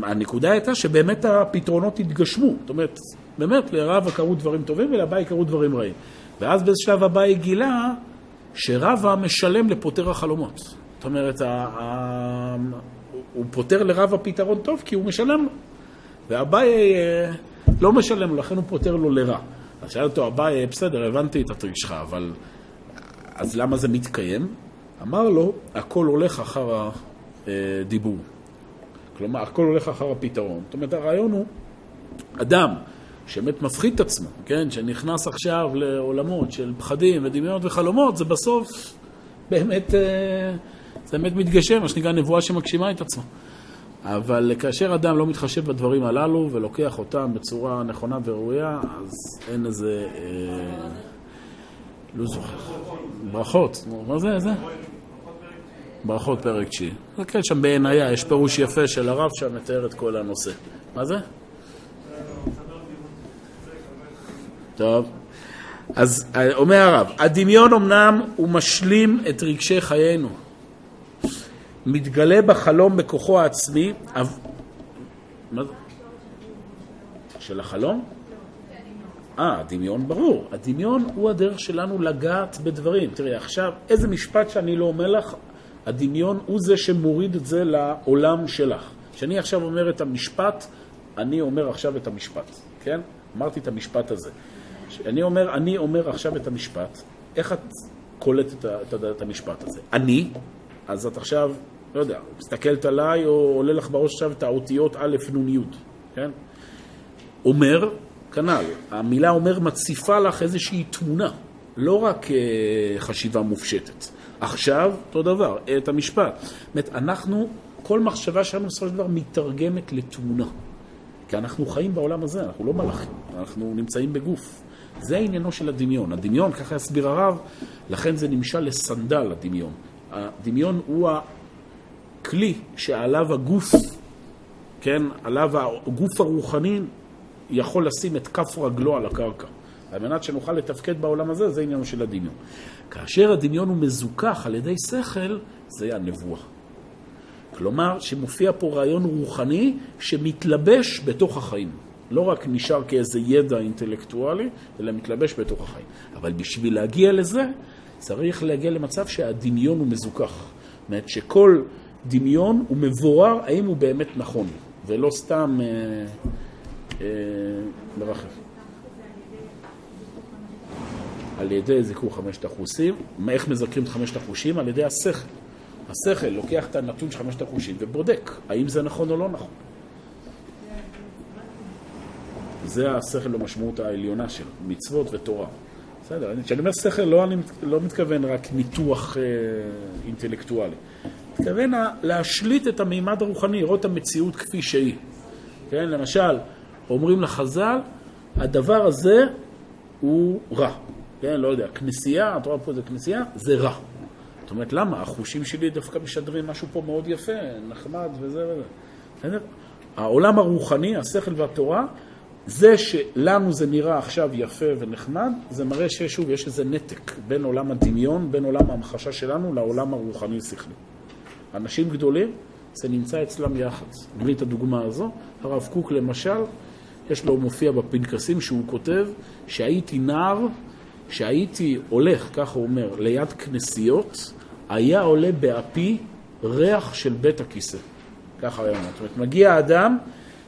והנקודה הייתה שבאמת הפתרונות התגשמו. זאת אומרת, באמת לרבא קרו דברים טובים ולאביי קרו דברים רעים. ואז באיזה שלב אביי גילה שרבא משלם לפותר החלומות. זאת אומרת, הוא פותר לרב הפתרון טוב כי הוא משלם לו. ואביי אה, לא משלם לו, לכן הוא פותר לו לרע. אז שאל אותו אביי, בסדר, הבנתי את הטריק שלך, אבל אז למה זה מתקיים? אמר לו, הכל הולך אחר הדיבור. כלומר, הכל הולך אחר הפתרון. זאת אומרת, הרעיון הוא, אדם שבאמת מפחיד את עצמו, כן, שנכנס עכשיו לעולמות של פחדים ודמיונות וחלומות, זה בסוף באמת... אה, זה באמת מתגשם, מה שנקרא נבואה שמגשימה את עצמה. אבל כאשר אדם לא מתחשב בדברים הללו ולוקח אותם בצורה נכונה וראויה, אז אין איזה... אה, לא זוכר. ברכות. מה זה? זה? ברכות פרק תשיעי. זה כן, שם בעינייה, יש פירוש יפה של הרב שם מתאר את כל הנושא. מה זה? טוב. אז אה, אומר הרב, הדמיון אמנם הוא משלים את רגשי חיינו. מתגלה בחלום בכוחו העצמי, מה? של החלום? אה, הדמיון ברור. הדמיון הוא הדרך שלנו לגעת בדברים. תראי, עכשיו, איזה משפט שאני לא אומר לך, הדמיון הוא זה שמוריד את זה לעולם שלך. כשאני עכשיו אומר את המשפט, אני אומר עכשיו את המשפט, כן? אמרתי את המשפט הזה. אני אומר, אני אומר עכשיו את המשפט, איך את קולטת את, את המשפט הזה? אני, אז את עכשיו, לא יודע, מסתכלת עליי או עולה לך בראש עכשיו את האותיות א', נ', י', כן? אומר, כנ"ל, המילה אומר מציפה לך איזושהי תמונה, לא רק אה, חשיבה מופשטת. עכשיו, אותו דבר, את המשפט. זאת אומרת, אנחנו, כל מחשבה שלנו בסופו של דבר מתרגמת לתמונה. כי אנחנו חיים בעולם הזה, אנחנו לא מלאכים, אנחנו נמצאים בגוף. זה עניינו של הדמיון. הדמיון, ככה יסביר הרב, לכן זה נמשל לסנדל, הדמיון. הדמיון הוא הכלי שעליו הגוף, כן, עליו הגוף הרוחני יכול לשים את כף רגלו על הקרקע. על מנת שנוכל לתפקד בעולם הזה, זה עניינו של הדמיון. כאשר הדמיון הוא מזוכח על ידי שכל, זה הנבואה. כלומר, שמופיע פה רעיון רוחני שמתלבש בתוך החיים. לא רק נשאר כאיזה ידע אינטלקטואלי, אלא מתלבש בתוך החיים. אבל בשביל להגיע לזה, צריך להגיע למצב שהדמיון הוא מזוכח. זאת אומרת שכל דמיון הוא מבורר האם הוא באמת נכון, ולא סתם אה, אה, מרחב. על ידי זיכור חמשת החושים. איך מזכרים את חמשת החושים? על ידי השכל. השכל לוקח את הנתון של חמשת החושים ובודק האם זה נכון או לא נכון. זה השכל למשמעות העליונה של מצוות ותורה. בסדר, כשאני אומר שכל לא, אני לא מתכוון רק ניתוח אה, אינטלקטואלי. מתכוון להשליט את המימד הרוחני, לראות את המציאות כפי שהיא. כן, למשל, אומרים לחז"ל, הדבר הזה הוא רע. כן, לא יודע, כנסייה, את רואה פה איזה כנסייה, זה רע. זאת אומרת, למה? החושים שלי דווקא משדרים משהו פה מאוד יפה, נחמד וזה וזה. בסדר? העולם הרוחני, השכל והתורה, זה שלנו זה נראה עכשיו יפה ונחמד, זה מראה ששוב יש איזה נתק בין עולם הדמיון, בין עולם ההמחשה שלנו לעולם הרוחני-שכלי. אנשים גדולים, זה נמצא אצלם יחד. נביא את הדוגמה הזו. הרב קוק למשל, יש לו מופיע בפנקסים שהוא כותב שהייתי נער כשהייתי הולך, ככה הוא אומר, ליד כנסיות, היה עולה באפי ריח של בית הכיסא. ככה היה אומר. זאת אומרת, מגיע אדם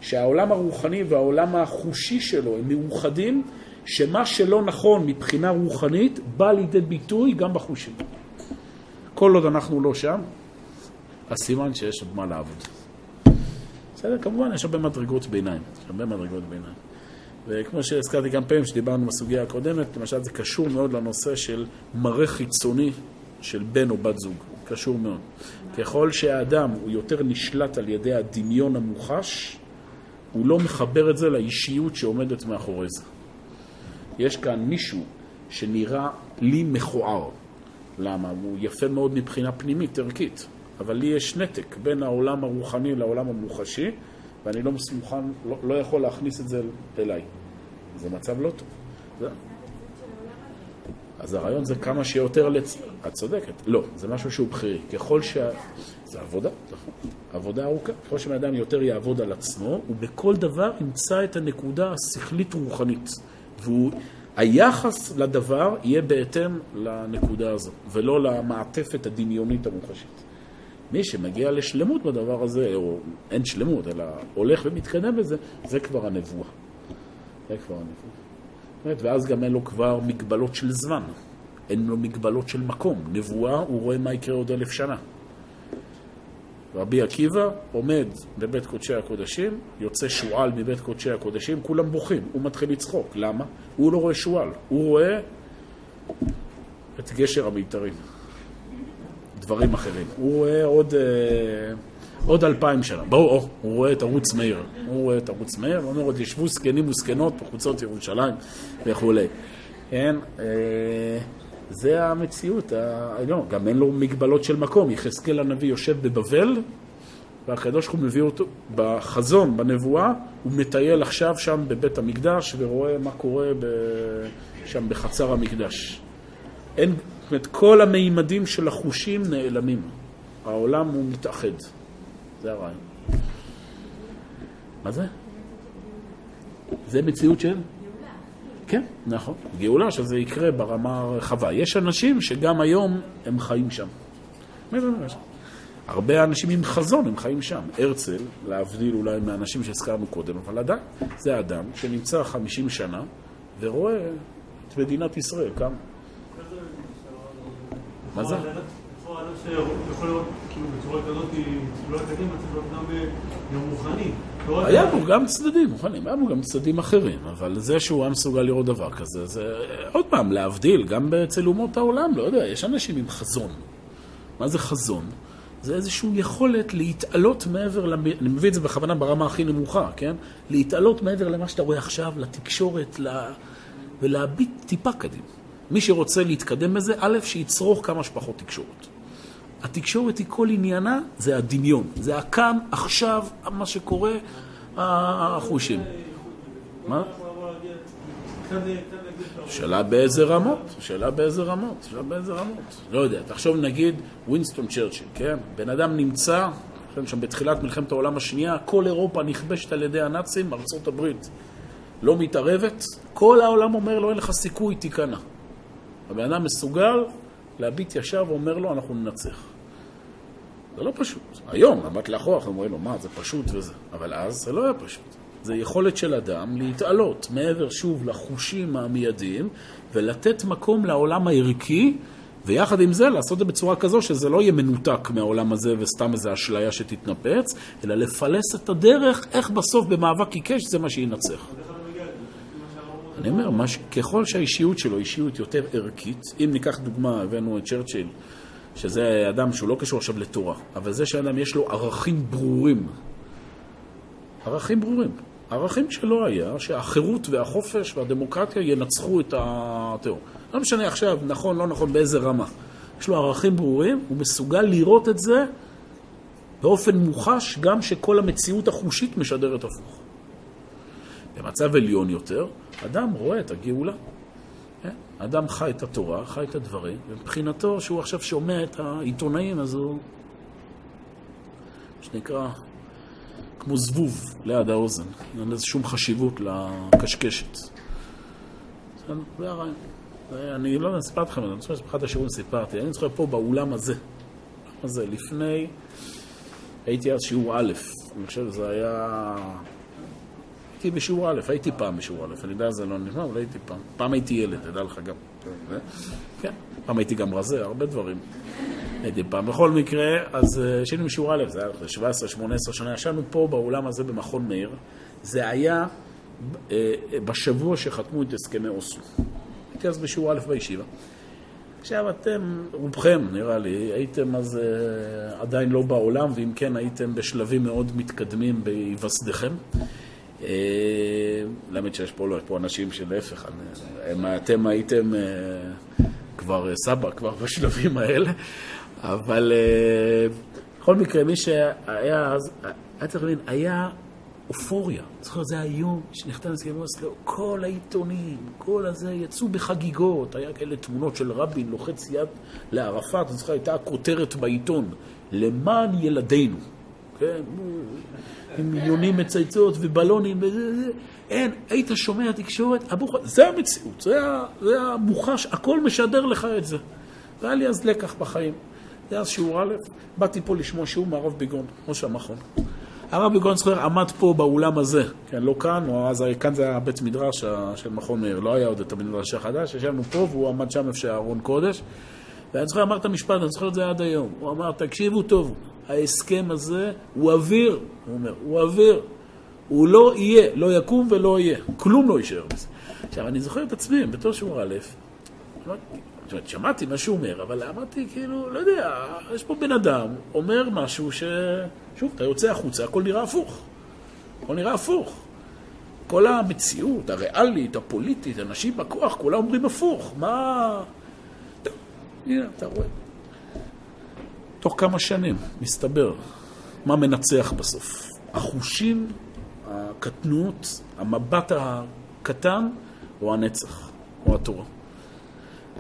שהעולם הרוחני והעולם החושי שלו הם מאוחדים, שמה שלא נכון מבחינה רוחנית בא לידי ביטוי גם בחושים. כל עוד אנחנו לא שם, אז סימן שיש עוד מה לעבוד. בסדר, כמובן יש הרבה מדרגות ביניים. יש הרבה מדרגות ביניים. וכמו שהזכרתי גם פעמים שדיברנו בסוגיה הקודמת, למשל זה קשור מאוד לנושא של מראה חיצוני של בן או בת זוג. קשור מאוד. ככל שהאדם הוא יותר נשלט על ידי הדמיון המוחש, הוא לא מחבר את זה לאישיות שעומדת מאחורי זה. יש כאן מישהו שנראה לי מכוער. למה? הוא יפה מאוד מבחינה פנימית, ערכית. אבל לי יש נתק בין העולם הרוחני לעולם המוחשי, ואני לא מסמוכן, לא, לא יכול להכניס את זה אליי. זה מצב לא טוב. זה. אז הרעיון זה כמה שיותר לצ... את צודקת. לא, זה משהו שהוא בכירי. ככל שה... זה עבודה, נכון. עבודה ארוכה. ככל שבן אדם יותר יעבוד על עצמו, הוא בכל דבר ימצא את הנקודה השכלית-רוחנית. והוא... היחס לדבר יהיה בהתאם לנקודה הזו, ולא למעטפת הדמיונית המוחשית. מי שמגיע לשלמות בדבר הזה, או אין שלמות, אלא הולך ומתקדם בזה, זה כבר הנבואה. זה כבר הנבואה. ואז גם אין לו כבר מגבלות של זמן, אין לו מגבלות של מקום. נבואה, הוא רואה מה יקרה עוד אלף שנה. רבי עקיבא עומד בבית קודשי הקודשים, יוצא שועל מבית קודשי הקודשים, כולם בוכים, הוא מתחיל לצחוק. למה? הוא לא רואה שועל, הוא רואה את גשר המיתרים. דברים אחרים. הוא רואה עוד, אה, עוד אלפיים שנה. בואו, הוא רואה את ערוץ מאיר. הוא רואה את ערוץ מאיר, הוא אומר, עוד ישבו זקנים וזקנות בחוצות ירושלים וכולי. כן? אה, זה המציאות. לא, גם אין לו מגבלות של מקום. יחזקאל הנביא יושב בבבל, והקדוש ברוך הוא מביא אותו בחזון, בנבואה, הוא מטייל עכשיו שם בבית המקדש ורואה מה קורה ב... שם בחצר המקדש. אין, זאת אומרת, כל המימדים של החושים נעלמים. העולם הוא מתאחד. זה הרעיון. מה זה? זה מציאות של? כן, נכון. גאולה, שזה יקרה ברמה הרחבה. יש אנשים שגם היום הם חיים שם. הרבה אנשים עם חזון, הם חיים שם. הרצל, להבדיל אולי מהאנשים שהזכרנו קודם, אבל עדיין, זה אדם שנמצא 50 שנה ורואה את מדינת ישראל כאן. מה זה? יכול להיות, כאילו, בצורה כזאת, לא אקדמיה, צריך להיות גם רוחני. לא היה בו גם צדדים מוכנים, היה בו גם צדדים אחרים, אבל זה שהוא היה מסוגל לראות דבר כזה, זה עוד פעם, להבדיל, גם אצל אומות העולם, לא יודע, יש אנשים עם חזון. מה זה חזון? זה איזושהי יכולת להתעלות מעבר, למ... אני מביא את זה בכוונה ברמה הכי נמוכה, כן? להתעלות מעבר למה שאתה רואה עכשיו, לתקשורת, ל... ולהביט טיפה קדימה. מי שרוצה להתקדם בזה, א', שיצרוך כמה שפחות תקשורת. התקשורת היא כל עניינה, זה הדמיון. זה הכאן, עכשיו, מה שקורה, החושים. מה? שאלה באיזה רמות, שאלה באיזה רמות, שאלה באיזה רמות. לא יודע, תחשוב נגיד ווינסטון צ'רצ'יל, כן? בן אדם נמצא, שם בתחילת מלחמת העולם השנייה, כל אירופה נכבשת על ידי הנאצים, ארצות הברית לא מתערבת, כל העולם אומר לו אין לך סיכוי, תיכנע. הבן אדם מסוגל להביט ישר ואומר לו אנחנו ננצח. זה לא פשוט. היום, מבט לאחור, אנחנו אומרים לו, מה, זה פשוט וזה. אבל אז זה לא היה פשוט. זה יכולת של אדם להתעלות מעבר שוב לחושים המיידיים ולתת מקום לעולם הערכי ויחד עם זה לעשות את זה בצורה כזו שזה לא יהיה מנותק מהעולם הזה וסתם איזו אשליה שתתנפץ, אלא לפלס את הדרך איך בסוף במאבק עיקש זה מה שינצח. אני אומר. ככל שהאישיות שלו אישיות יותר ערכית, אם ניקח דוגמה, הבאנו את צ'רצ'יל, שזה אדם שהוא לא קשור עכשיו לתורה, אבל זה שאדם יש לו ערכים ברורים. ערכים ברורים. ערכים שלא היה, שהחירות והחופש והדמוקרטיה ינצחו את הטרור. לא משנה עכשיו, נכון, לא נכון, באיזה רמה. יש לו ערכים ברורים, הוא מסוגל לראות את זה באופן מוחש, גם שכל המציאות החושית משדרת הפוך. במצב עליון יותר, אדם רואה את הגאולה. כן? אדם חי את התורה, חי את הדברים, ומבחינתו, שהוא עכשיו שומע את העיתונאים, אז הוא, שנקרא, כמו זבוב ליד האוזן. אין לזה שום חשיבות לקשקשת. זה. אני לא סיפרתי לכם, אני חושב שבאחד השיעורים סיפרתי, אני זוכר פה באולם הזה, הזה, לפני, הייתי אז שיעור א', אני חושב שזה היה... הייתי בשיעור א', הייתי פעם בשיעור א', אני יודע שזה לא נשמע, אבל הייתי פעם. פעם הייתי ילד, תדע לך גם. כן, פעם הייתי גם רזה, הרבה דברים. הייתי פעם. בכל מקרה, אז כשהיינו בשיעור א', זה היה לפני 17-18 שנה, ישבנו פה באולם הזה במכון מאיר. זה היה בשבוע שחתמו את הסכמי אוסלו. הייתי אז בשיעור א' בישיבה. עכשיו אתם, רובכם נראה לי, הייתם אז עדיין לא בעולם, ואם כן הייתם בשלבים מאוד מתקדמים בהיווסדכם. Uh, למד שיש פה, לא, יש פה אנשים שלהפך, אתם הייתם uh, כבר uh, סבא, כבר בשלבים האלה, אבל בכל מקרה, מי שהיה אז, היה צריך להבין, היה אופוריה. זוכר, זה היום שנחתם הסכם אוסלו, כל העיתונים, כל הזה, יצאו בחגיגות, היה כאלה תמונות של רבין לוחץ יד לערפאת, זוכר, הייתה הכותרת בעיתון, למען ילדינו. כן, עם מיליונים מצייצות ובלונים וזה, אין, היית שומע תקשורת, הבוח... זה המציאות, זה, זה המוחש, הכל משדר לך את זה. והיה לי אז לקח בחיים. זה אז שיעור א', באתי פה לשמוע שיעור מהרב ביגון, ראש המכון. הרב בגון זוכר עמד פה באולם הזה, כן, לא כאן, אז כאן זה היה בית מדרש של מכון מאיר, לא היה עוד את הבית מדרש החדש, ישבנו פה והוא עמד שם איפה שאהרון קודש, ואני זוכר, אמר את המשפט, אני זוכר את זה עד היום, הוא אמר, תקשיבו טוב, ההסכם הזה הוא אוויר, הוא אומר, הוא אוויר, הוא לא יהיה, לא יקום ולא יהיה, כלום לא יישאר בזה. עכשיו, אני זוכר את עצמי, בתור שיעור א', זאת אומרת, שמעתי מה שהוא אומר, אבל אמרתי, כאילו, לא יודע, יש פה בן אדם, אומר משהו ש... שוב, אתה יוצא החוצה, הכל נראה הפוך. הכל נראה הפוך. כל המציאות, הריאלית, הפוליטית, אנשים בכוח, כולם אומרים הפוך. מה... טוב, הנה, אתה רואה. תוך כמה שנים, מסתבר, מה מנצח בסוף? החושים, הקטנות, המבט הקטן, או הנצח, או התורה.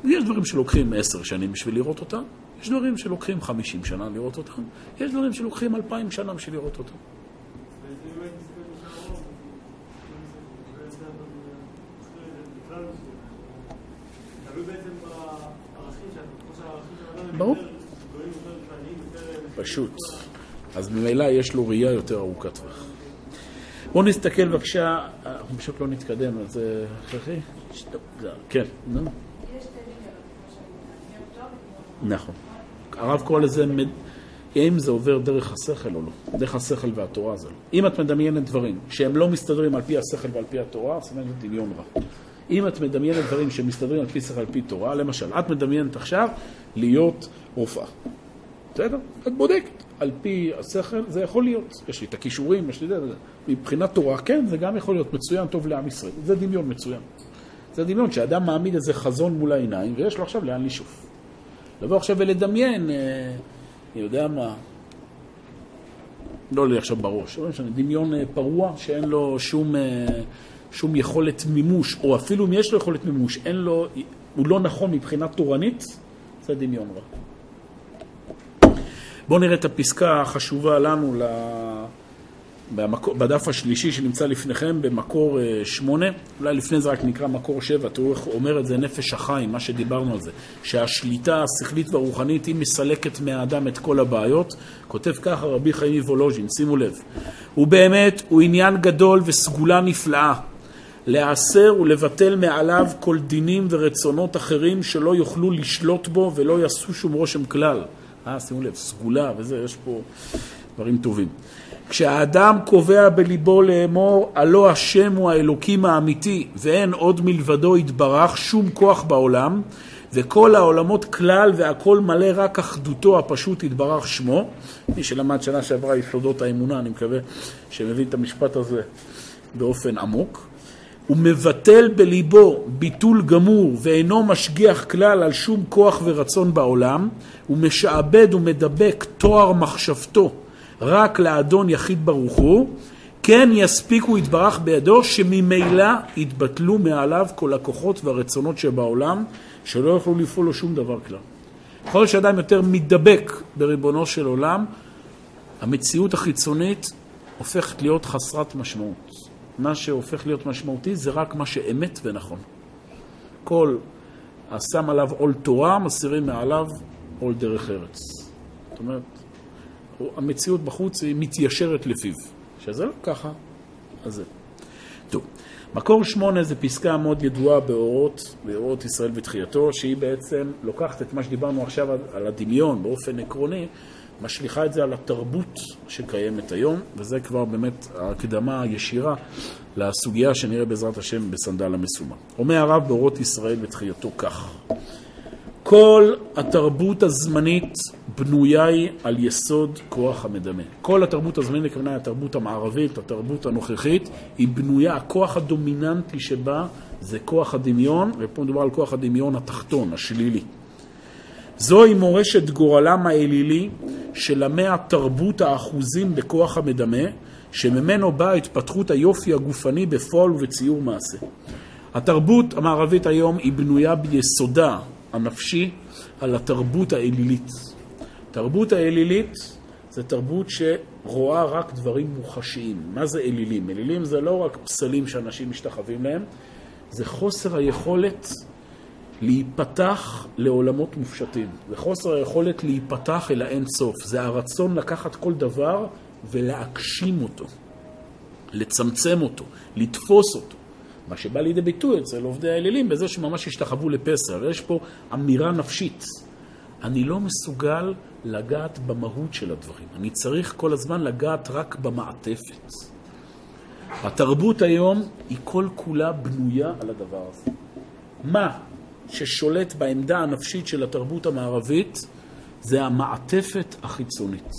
יש דברים שלוקחים עשר שנים בשביל לראות אותם, יש דברים שלוקחים חמישים שנה לראות אותם, יש דברים שלוקחים אלפיים שנה בשביל לראות אותם. ברור. פשוט. אז ממילא יש לו ראייה יותר ארוכת טווח. בואו נסתכל בבקשה, אנחנו פשוט לא נתקדם, אז הכרחי? כן, נו. נכון. הרב קורא לזה, אם זה עובר דרך השכל או לא, דרך השכל והתורה זה לא. אם את מדמיינת דברים שהם לא מסתדרים על פי השכל ועל פי התורה, זאת אומרת דמיון רע. אם את מדמיינת דברים שמסתדרים על פי שכל ועל פי תורה, למשל, את מדמיינת עכשיו להיות רופאה. בסדר? את בודקת. על פי השכל, זה יכול להיות. יש לי את הכישורים, יש לי את זה. מבחינת תורה, כן, זה גם יכול להיות מצוין, טוב לעם ישראל. זה דמיון מצוין. זה דמיון שאדם מעמיד איזה חזון מול העיניים, ויש לו עכשיו לאן לשאוף. לבוא עכשיו ולדמיין, אה, אני יודע מה, לא לי עכשיו בראש, לא משנה, דמיון אה, פרוע שאין לו שום, אה, שום יכולת מימוש, או אפילו אם יש לו יכולת מימוש, אין לו, הוא לא נכון מבחינה תורנית, זה דמיון רע. בואו נראה את הפסקה החשובה לנו במקור, בדף השלישי שנמצא לפניכם במקור אה, שמונה, אולי לפני זה רק נקרא מקור שבע, תראו איך אומר את זה נפש החיים, מה שדיברנו על זה, שהשליטה השכלית והרוחנית היא מסלקת מהאדם את כל הבעיות. כותב ככה רבי חיים וולוז'ין, שימו לב, הוא באמת, הוא עניין גדול וסגולה נפלאה. להסר ולבטל מעליו כל דינים ורצונות אחרים שלא יוכלו לשלוט בו ולא יעשו שום רושם כלל. אה, שימו לב, סגולה וזה, יש פה דברים טובים. כשהאדם קובע בליבו לאמור, הלא השם הוא האלוקים האמיתי, ואין עוד מלבדו יתברך שום כוח בעולם, וכל העולמות כלל והכל מלא רק אחדותו הפשוט יתברך שמו. מי שלמד שנה שעברה יסודות האמונה, אני מקווה שמבין את המשפט הזה באופן עמוק. הוא מבטל בליבו ביטול גמור ואינו משגיח כלל על שום כוח ורצון בעולם, הוא משעבד ומדבק תואר מחשבתו רק לאדון יחיד ברוך הוא, כן יספיקו יתברך בידו שממילא יתבטלו מעליו כל הכוחות והרצונות שבעולם, שלא יוכלו לפעול לו שום דבר כלל. ככל שאדם יותר מתדבק בריבונו של עולם, המציאות החיצונית הופכת להיות חסרת משמעות. מה שהופך להיות משמעותי זה רק מה שאמת ונכון. כל השם עליו עול תורה, מסירים מעליו עול דרך ארץ. זאת אומרת, המציאות בחוץ היא מתיישרת לפיו. שזה לא ככה, אז זה. טוב, מקור שמונה זה פסקה מאוד ידועה באורות, באורות ישראל ותחייתו, שהיא בעצם לוקחת את מה שדיברנו עכשיו על הדמיון באופן עקרוני, משליכה את זה על התרבות שקיימת היום, וזה כבר באמת ההקדמה הישירה לסוגיה שנראה בעזרת השם בסנדל המסומה. אומר הרב באורות ישראל ותחייתו כך: כל התרבות הזמנית בנויה היא על יסוד כוח המדמה. כל התרבות הזמנית, הכוונה התרבות המערבית, התרבות הנוכחית, היא בנויה, הכוח הדומיננטי שבה זה כוח הדמיון, ופה מדובר על כוח הדמיון התחתון, השלילי. זוהי מורשת גורלם האלילי של עמי התרבות האחוזים בכוח המדמה, שממנו באה התפתחות היופי הגופני בפועל ובציור מעשה. התרבות המערבית היום היא בנויה ביסודה הנפשי על התרבות האלילית. תרבות האלילית זה תרבות שרואה רק דברים מוחשיים. מה זה אלילים? אלילים זה לא רק פסלים שאנשים משתחווים להם, זה חוסר היכולת להיפתח לעולמות מופשטים. זה חוסר היכולת להיפתח אל האין סוף. זה הרצון לקחת כל דבר ולהגשים אותו, לצמצם אותו, לתפוס אותו. מה שבא לידי ביטוי אצל עובדי האלילים בזה שממש השתחוו לפסח. יש פה אמירה נפשית. אני לא מסוגל לגעת במהות של הדברים. אני צריך כל הזמן לגעת רק במעטפת. התרבות היום היא כל כולה בנויה על הדבר הזה. מה ששולט בעמדה הנפשית של התרבות המערבית זה המעטפת החיצונית.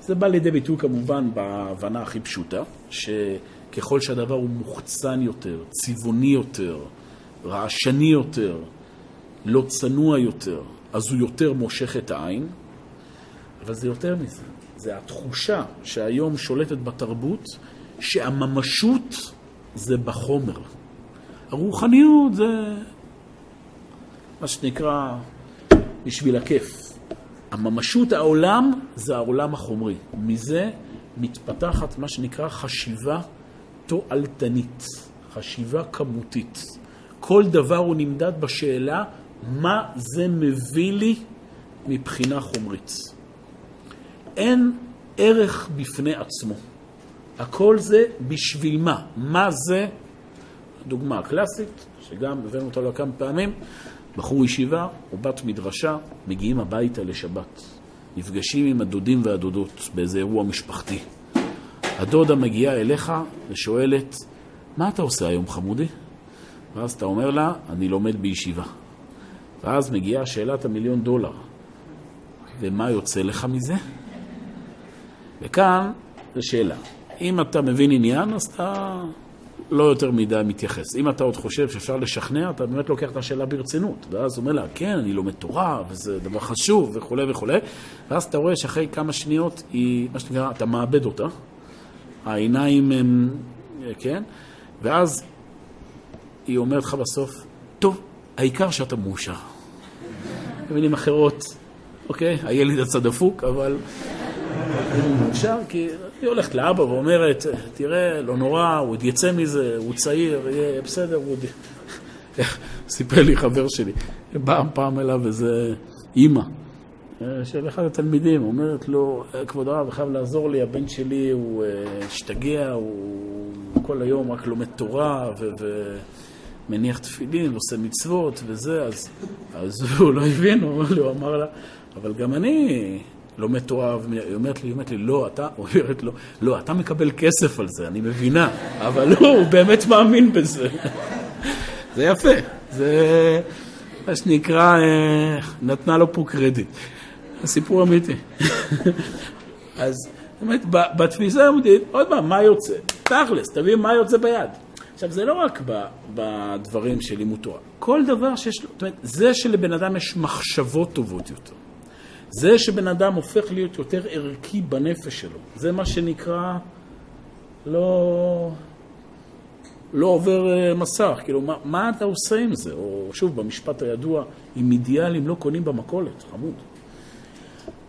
זה בא לידי ביטוי כמובן בהבנה הכי פשוטה, שככל שהדבר הוא מוחצן יותר, צבעוני יותר, רעשני יותר, לא צנוע יותר, אז הוא יותר מושך את העין, אבל זה יותר מזה. זה התחושה שהיום שולטת בתרבות, שהממשות זה בחומר. הרוחניות זה מה שנקרא בשביל הכיף. הממשות העולם זה העולם החומרי. מזה מתפתחת מה שנקרא חשיבה תועלתנית, חשיבה כמותית. כל דבר הוא נמדד בשאלה מה זה מביא לי מבחינה חומרית. אין ערך בפני עצמו. הכל זה בשביל מה? מה זה? דוגמה הקלאסית, שגם הבאנו אותה לו כמה פעמים, בחור ישיבה או בת מדרשה מגיעים הביתה לשבת. נפגשים עם הדודים והדודות באיזה אירוע משפחתי. הדודה מגיעה אליך ושואלת, מה אתה עושה היום חמודי? ואז אתה אומר לה, אני לומד בישיבה. ואז מגיעה שאלת המיליון דולר. ומה יוצא לך מזה? וכאן זו שאלה. אם אתה מבין עניין, אז אתה לא יותר מדי מתייחס. אם אתה עוד חושב שאפשר לשכנע, אתה באמת לוקח את השאלה ברצינות. ואז הוא אומר לה, כן, אני לומד תורה, וזה דבר חשוב, וכולי וכולי. ואז אתה רואה שאחרי כמה שניות, היא, מה שנקרא, אתה מאבד אותה. העיניים הם, כן? ואז היא אומרת לך בסוף, טוב, העיקר שאתה מאושר. במילים אחרות, אוקיי? הילד יצא דפוק, אבל מאושר כי היא הולכת לאבא ואומרת, תראה, לא נורא, הוא עוד יצא מזה, הוא צעיר, יהיה בסדר, הוא עוד... סיפר לי חבר שלי, בא פעם אליו איזה אימא של אחד התלמידים, אומרת לו, כבוד הרב, חייב לעזור לי, הבן שלי הוא השתגע, הוא כל היום רק לומד תורה ומניח תפילין, עושה מצוות וזה, אז, אז הוא לא הבין, הוא אמר לה, אבל גם אני לומד תורה, היא אומרת לי, היא אומרת לי, לא, אתה, הוא אומרת לו, לא, אתה מקבל כסף על זה, אני מבינה, אבל לא, הוא באמת מאמין בזה. זה יפה, זה מה שנקרא, נתנה לו פה קרדיט. הסיפור אמיתי. אז באמת, בתפיסה האמיתית, עוד פעם, מה יוצא? תכלס, תבין מה יוצא ביד. עכשיו, זה לא רק בדברים של לימוד תורה. כל דבר שיש לו, זאת אומרת, זה שלבן אדם יש מחשבות טובות יותר. זה שבן אדם הופך להיות יותר ערכי בנפש שלו. זה מה שנקרא לא, לא עובר מסך. כאילו, מה, מה אתה עושה עם זה? או שוב, במשפט הידוע, עם אידיאלים לא קונים במכולת, חמוד.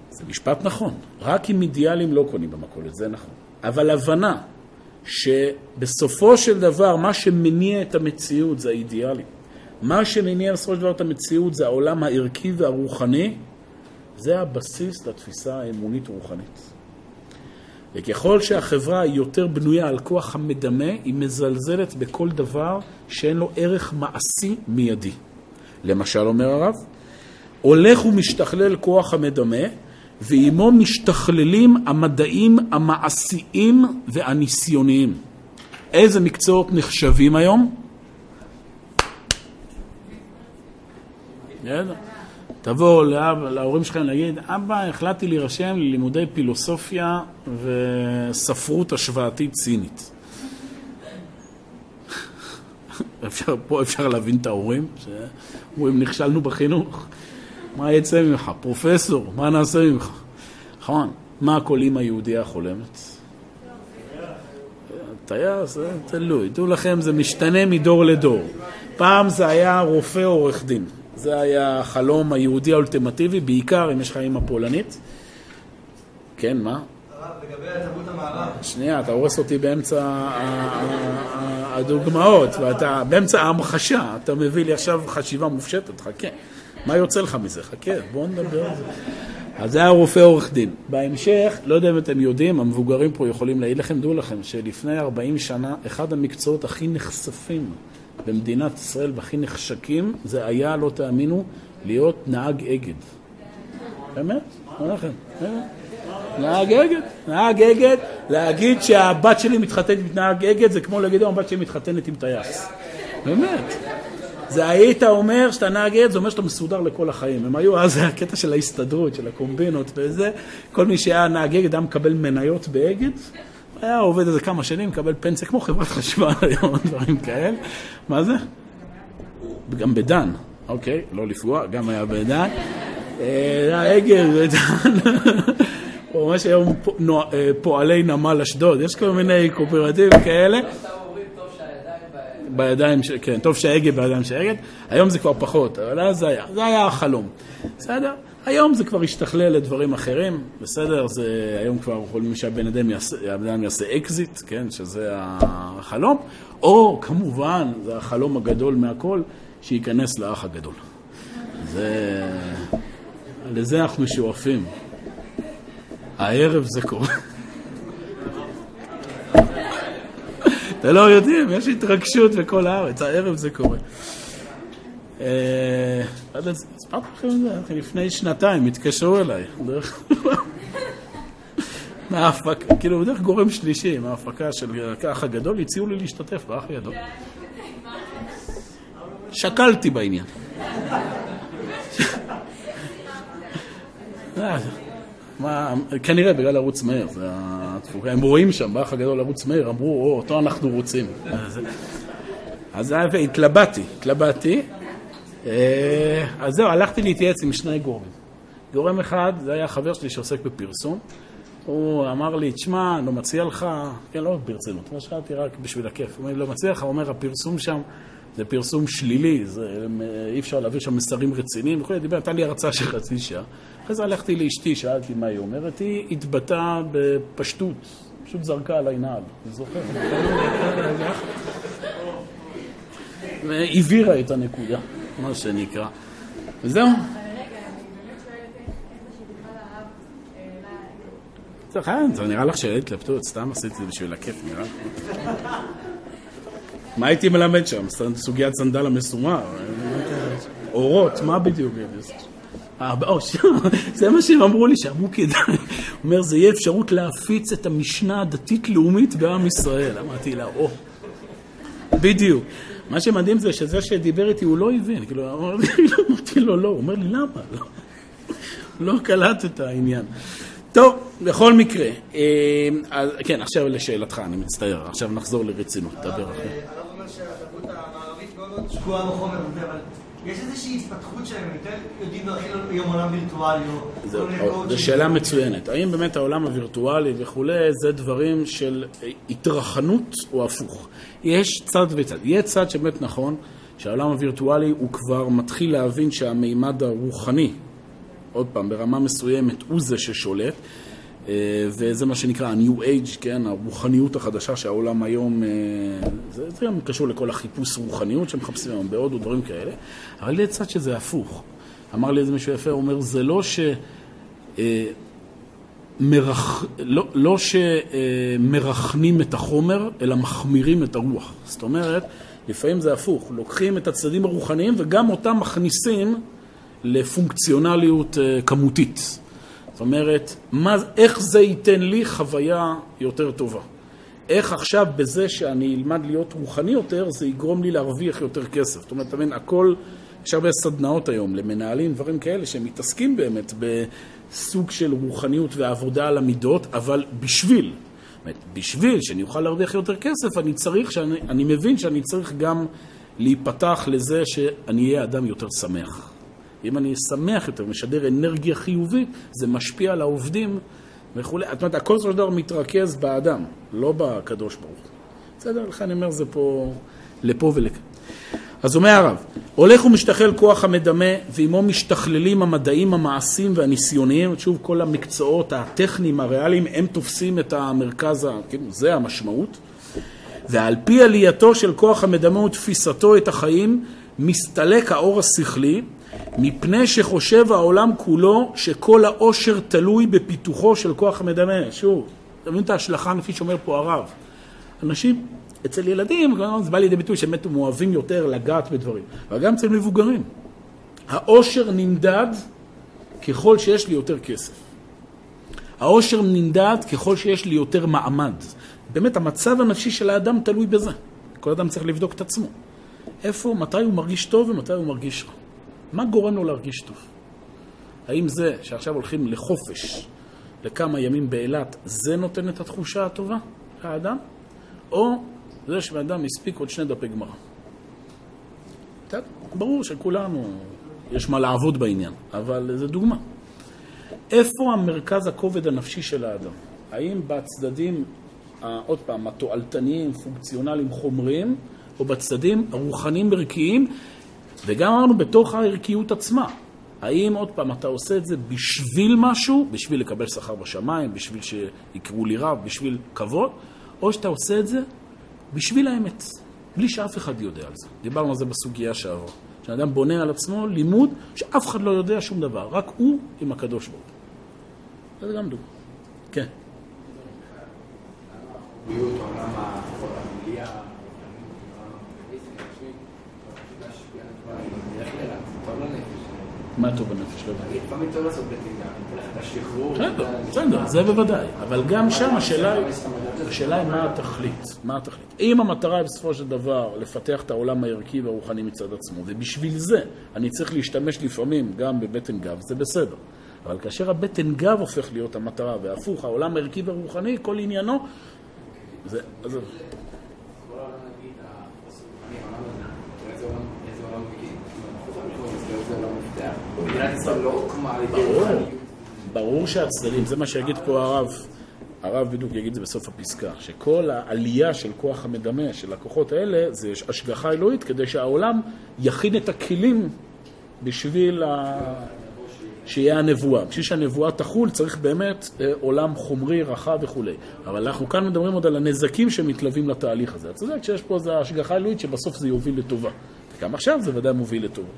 זה משפט נכון. רק עם אידיאלים לא קונים במכולת, זה נכון. אבל הבנה שבסופו של דבר מה שמניע את המציאות זה האידיאלים. מה שמניע בסופו של דבר את המציאות זה העולם הערכי והרוחני, זה הבסיס לתפיסה האמונית-רוחנית. וככל שהחברה היא יותר בנויה על כוח המדמה, היא מזלזלת בכל דבר שאין לו ערך מעשי מיידי. למשל, אומר הרב, הולך ומשתכלל כוח המדמה, ועימו משתכללים המדעים המעשיים והניסיוניים. איזה מקצועות נחשבים היום? תבוא להורים שלכם להגיד, אבא, החלטתי להירשם ללימודי פילוסופיה וספרות השוואתית סינית. אפשר, פה אפשר להבין את ההורים, שאומרים, נכשלנו בחינוך. מה יצא ממך? פרופסור, מה נעשה ממך? נכון, מה כל אימא יהודייה חולמת? טייס, תלוי. דעו לכם, זה משתנה מדור לדור. פעם זה היה רופא עורך דין. זה היה החלום היהודי האולטימטיבי, בעיקר אם יש לך אימא פולנית. כן, מה? לגבי תרבות המערב. שנייה, אתה הורס אותי באמצע הדוגמאות, ואתה באמצע ההמחשה, אתה מביא לי עכשיו חשיבה מופשטת, חכה. מה יוצא לך מזה? חכה, בואו נדבר על זה. אז זה היה רופא עורך דין. בהמשך, לא יודע אם אתם יודעים, המבוגרים פה יכולים להעיד לכם, דעו לכם, שלפני 40 שנה, אחד המקצועות הכי נחשפים במדינת ישראל והכי נחשקים, זה היה, לא תאמינו, להיות נהג אגד. באמת? נהג אגד, נהג אגד, להגיד שהבת שלי מתחתנת עם נהג אגד זה כמו להגיד הבת שלי מתחתנת עם טייס. באמת. זה היית אומר שאתה נהג אגד, זה אומר שאתה מסודר לכל החיים. הם היו אז הקטע של ההסתדרות, של הקומבינות וזה, כל מי שהיה נהג אגד היה מקבל מניות באגד, היה עובד איזה כמה שנים, מקבל פנסיה כמו חברת חשמל היום, דברים כאלה. מה זה? גם בדן, אוקיי, לא לפגוע, גם היה בדן. אגד, בדן. או מה שהיום פועלי נמל אשדוד, יש כל מיני קואופרטיבים כאלה. בידיים, כן, טוב שההגה בידיים של ההגה, היום זה כבר פחות, אבל אז זה היה, זה היה החלום, בסדר? היום זה כבר השתכלל לדברים אחרים, בסדר? זה היום כבר יכולים שהבן אדם יעשה, יעשה אקזיט, כן? שזה החלום, או כמובן, זה החלום הגדול מהכל, שייכנס לאח הגדול. זה... לזה אנחנו שואפים. הערב זה קורה. אתם לא יודעים, יש התרגשות בכל הארץ, הערב זה קורה. אה, לא יודע, סיפרתי לכם את זה, לפני שנתיים התקשרו אליי. מההפקה, כאילו בדרך גורם שלישי, מההפקה של האח הגדול, הציעו לי להשתתף באח הגדול. שקלתי בעניין. אה, כנראה בגלל ערוץ התפוקה. הם רואים שם, באח הגדול ערוץ מהיר, אמרו, או, אותו אנחנו רוצים. אז- והתלבטתי, התלבטתי. אה, אז זהו, הלכתי להתייעץ עם שני גורמים. גורם אחד, זה היה חבר שלי שעוסק בפרסום. הוא אמר לי, תשמע, לא מציע לך, כן, לא ברצינות, מה שאלתי רק בשביל הכיף. הוא אומר לא מציע לך, הוא אומר, הפרסום שם זה פרסום שלילי, זה, אי אפשר להעביר שם מסרים רציניים וכו', דיבר, נתן לי הרצאה של חצי שעה. אחרי זה הלכתי לאשתי, שאלתי מה היא אומרת, היא התבטאה בפשטות, פשוט זרקה עליי נעל, אני זוכר. והבהירה את הנקודה, מה שנקרא. וזהו. איך זה נראה לך של התלבטות, סתם עשיתי את זה בשביל הכיף, נראה. מה הייתי מלמד שם? סוגיית סנדל המסומר? אורות, מה בדיוק? אה, זה מה שהם אמרו לי, שאמרו כדאי. הוא אומר, זה יהיה אפשרות להפיץ את המשנה הדתית-לאומית בעם ישראל. אמרתי לה, או, בדיוק. מה שמדהים זה שזה שדיבר איתי, הוא לא הבין. כאילו, אמרתי לו, לא. הוא אומר לי, למה? לא. לא קלט את העניין. טוב, בכל מקרה, אה, אז, כן, עכשיו לשאלתך, אני מצטער, עכשיו נחזור לרצינות, דבר אחרי. הרב אומר שהתרבות המערבית מאוד שקועה בחומר אבל יש איזושהי התפתחות שהם יותר יודעים להכיל היום עולם וירטואלי או... זו שאלה מצוינת. האם באמת העולם הווירטואלי וכולי, זה דברים של התרחנות או הפוך? יש צד וצד. יהיה צד שבאמת נכון, שהעולם הווירטואלי הוא כבר מתחיל להבין שהמימד הרוחני, עוד פעם, ברמה מסוימת, הוא זה ששולט. אה, וזה מה שנקרא ה-New Age, כן, הרוחניות החדשה שהעולם היום, אה, זה, זה גם קשור לכל החיפוש רוחניות שמחפשים היום בהודו, דברים כאלה, אבל יש צד שזה הפוך. אמר לי איזה מישהו יפה, הוא אומר, זה לא ש... אה, מרח... לא, לא שמרחנים את החומר, אלא מחמירים את הרוח. זאת אומרת, לפעמים זה הפוך, לוקחים את הצדדים הרוחניים וגם אותם מכניסים לפונקציונליות כמותית. אומרת, מה, איך זה ייתן לי חוויה יותר טובה? איך עכשיו בזה שאני אלמד להיות רוחני יותר, זה יגרום לי להרוויח יותר כסף. זאת אומרת, אתה מבין, הכל, יש הרבה סדנאות היום למנהלים, דברים כאלה, שהם מתעסקים באמת בסוג של רוחניות ועבודה על המידות, אבל בשביל, אומרת, בשביל שאני אוכל להרוויח יותר כסף, אני צריך, שאני, אני מבין שאני צריך גם להיפתח לזה שאני אהיה אדם יותר שמח. אם אני שמח יותר, משדר אנרגיה חיובית, זה משפיע על העובדים וכולי. זאת אומרת, הכל בסופו של דבר מתרכז באדם, לא בקדוש ברוך הוא. בסדר? לכן אני אומר, זה פה, לפה ולכאן. אז אומר הרב, הולך ומשתחל כוח המדמה, ועמו משתכללים המדעים המעשיים והניסיוניים, שוב, כל המקצועות הטכניים, הריאליים, הם תופסים את המרכז, כאילו, זה המשמעות. ועל פי עלייתו של כוח המדמה ותפיסתו את החיים, מסתלק האור השכלי, מפני שחושב העולם כולו שכל העושר תלוי בפיתוחו של כוח המדמה. שוב, אתה מבין את ההשלכה לפי שאומר פה הרב. אנשים, אצל ילדים, זה בא לידי ביטוי שהם אוהבים יותר לגעת בדברים, אבל גם אצל מבוגרים. העושר נמדד ככל שיש לי יותר כסף. העושר נמדד ככל שיש לי יותר מעמד. באמת, המצב הנפשי של האדם תלוי בזה. כל אדם צריך לבדוק את עצמו. איפה, מתי הוא מרגיש טוב ומתי הוא מרגיש רע. מה גורם לו להרגיש טוב? האם זה שעכשיו הולכים לחופש לכמה ימים באילת, זה נותן את התחושה הטובה לאדם? או זה שבאדם הספיק עוד שני דפי גמרא? ברור שכולנו, יש מה לעבוד בעניין, אבל זה דוגמה. איפה המרכז הכובד הנפשי של האדם? האם בצדדים, עוד פעם, התועלתניים, פונקציונליים, חומריים, או בצדדים הרוחניים ערכיים, וגם אמרנו בתוך הערכיות עצמה. האם, עוד פעם, אתה עושה את זה בשביל משהו, בשביל לקבל שכר בשמיים, בשביל שיקראו לי רב, בשביל כבוד, או שאתה עושה את זה בשביל האמת, בלי שאף אחד יודע על זה. דיברנו על זה בסוגיה שעברה. שאדם בונה על עצמו לימוד שאף אחד לא יודע שום דבר, רק הוא עם הקדוש ברוך הוא. זה גם דוגמה. כן. בריאות, העולם המליאה, העולם האנושי, פשוט להשפיע על דברים, נלך לאילת, זה טוב לנפש. מה טוב בנפש? לא יודע. לפעמים טוב לעשות בטינגה, נותן לך את השחרור. בסדר, בסדר, זה בוודאי. אבל גם שם השאלה היא מה התכלית. מה התכלית. אם המטרה היא בסופו של דבר לפתח את העולם הערכי והרוחני מצד עצמו, ובשביל זה אני צריך להשתמש לפעמים גם בבטן גב, זה בסדר. אבל כאשר הבטן גב הופך להיות המטרה, והפוך, העולם הערכי והרוחני, כל עניינו, זה... אז... כל העולם נגיד, החוסר רוחני, העולם הזה, תראה איזה עולם, איזה עולם מגיע. אנחנו יכולים לקרוא לזה איזה עולם מפתח. לא הוקמה על ידי ברור, רוחניות. ברור שהצדדים, זה מה שיגיד פה הרב, הרב בדיוק יגיד את זה בסוף הפסקה, שכל העלייה של כוח המדמה של הכוחות האלה זה השגחה אלוהית כדי שהעולם יכין את הכלים בשביל ה... שיהיה הנבואה. בשביל שהנבואה תחול צריך באמת אה, עולם חומרי, רחב וכולי. אבל אנחנו כאן מדברים עוד על הנזקים שמתלווים לתהליך הזה. אתה צודק שיש פה איזו השגחה אלוהית שבסוף זה יוביל לטובה. וגם עכשיו זה ודאי מוביל לטובה.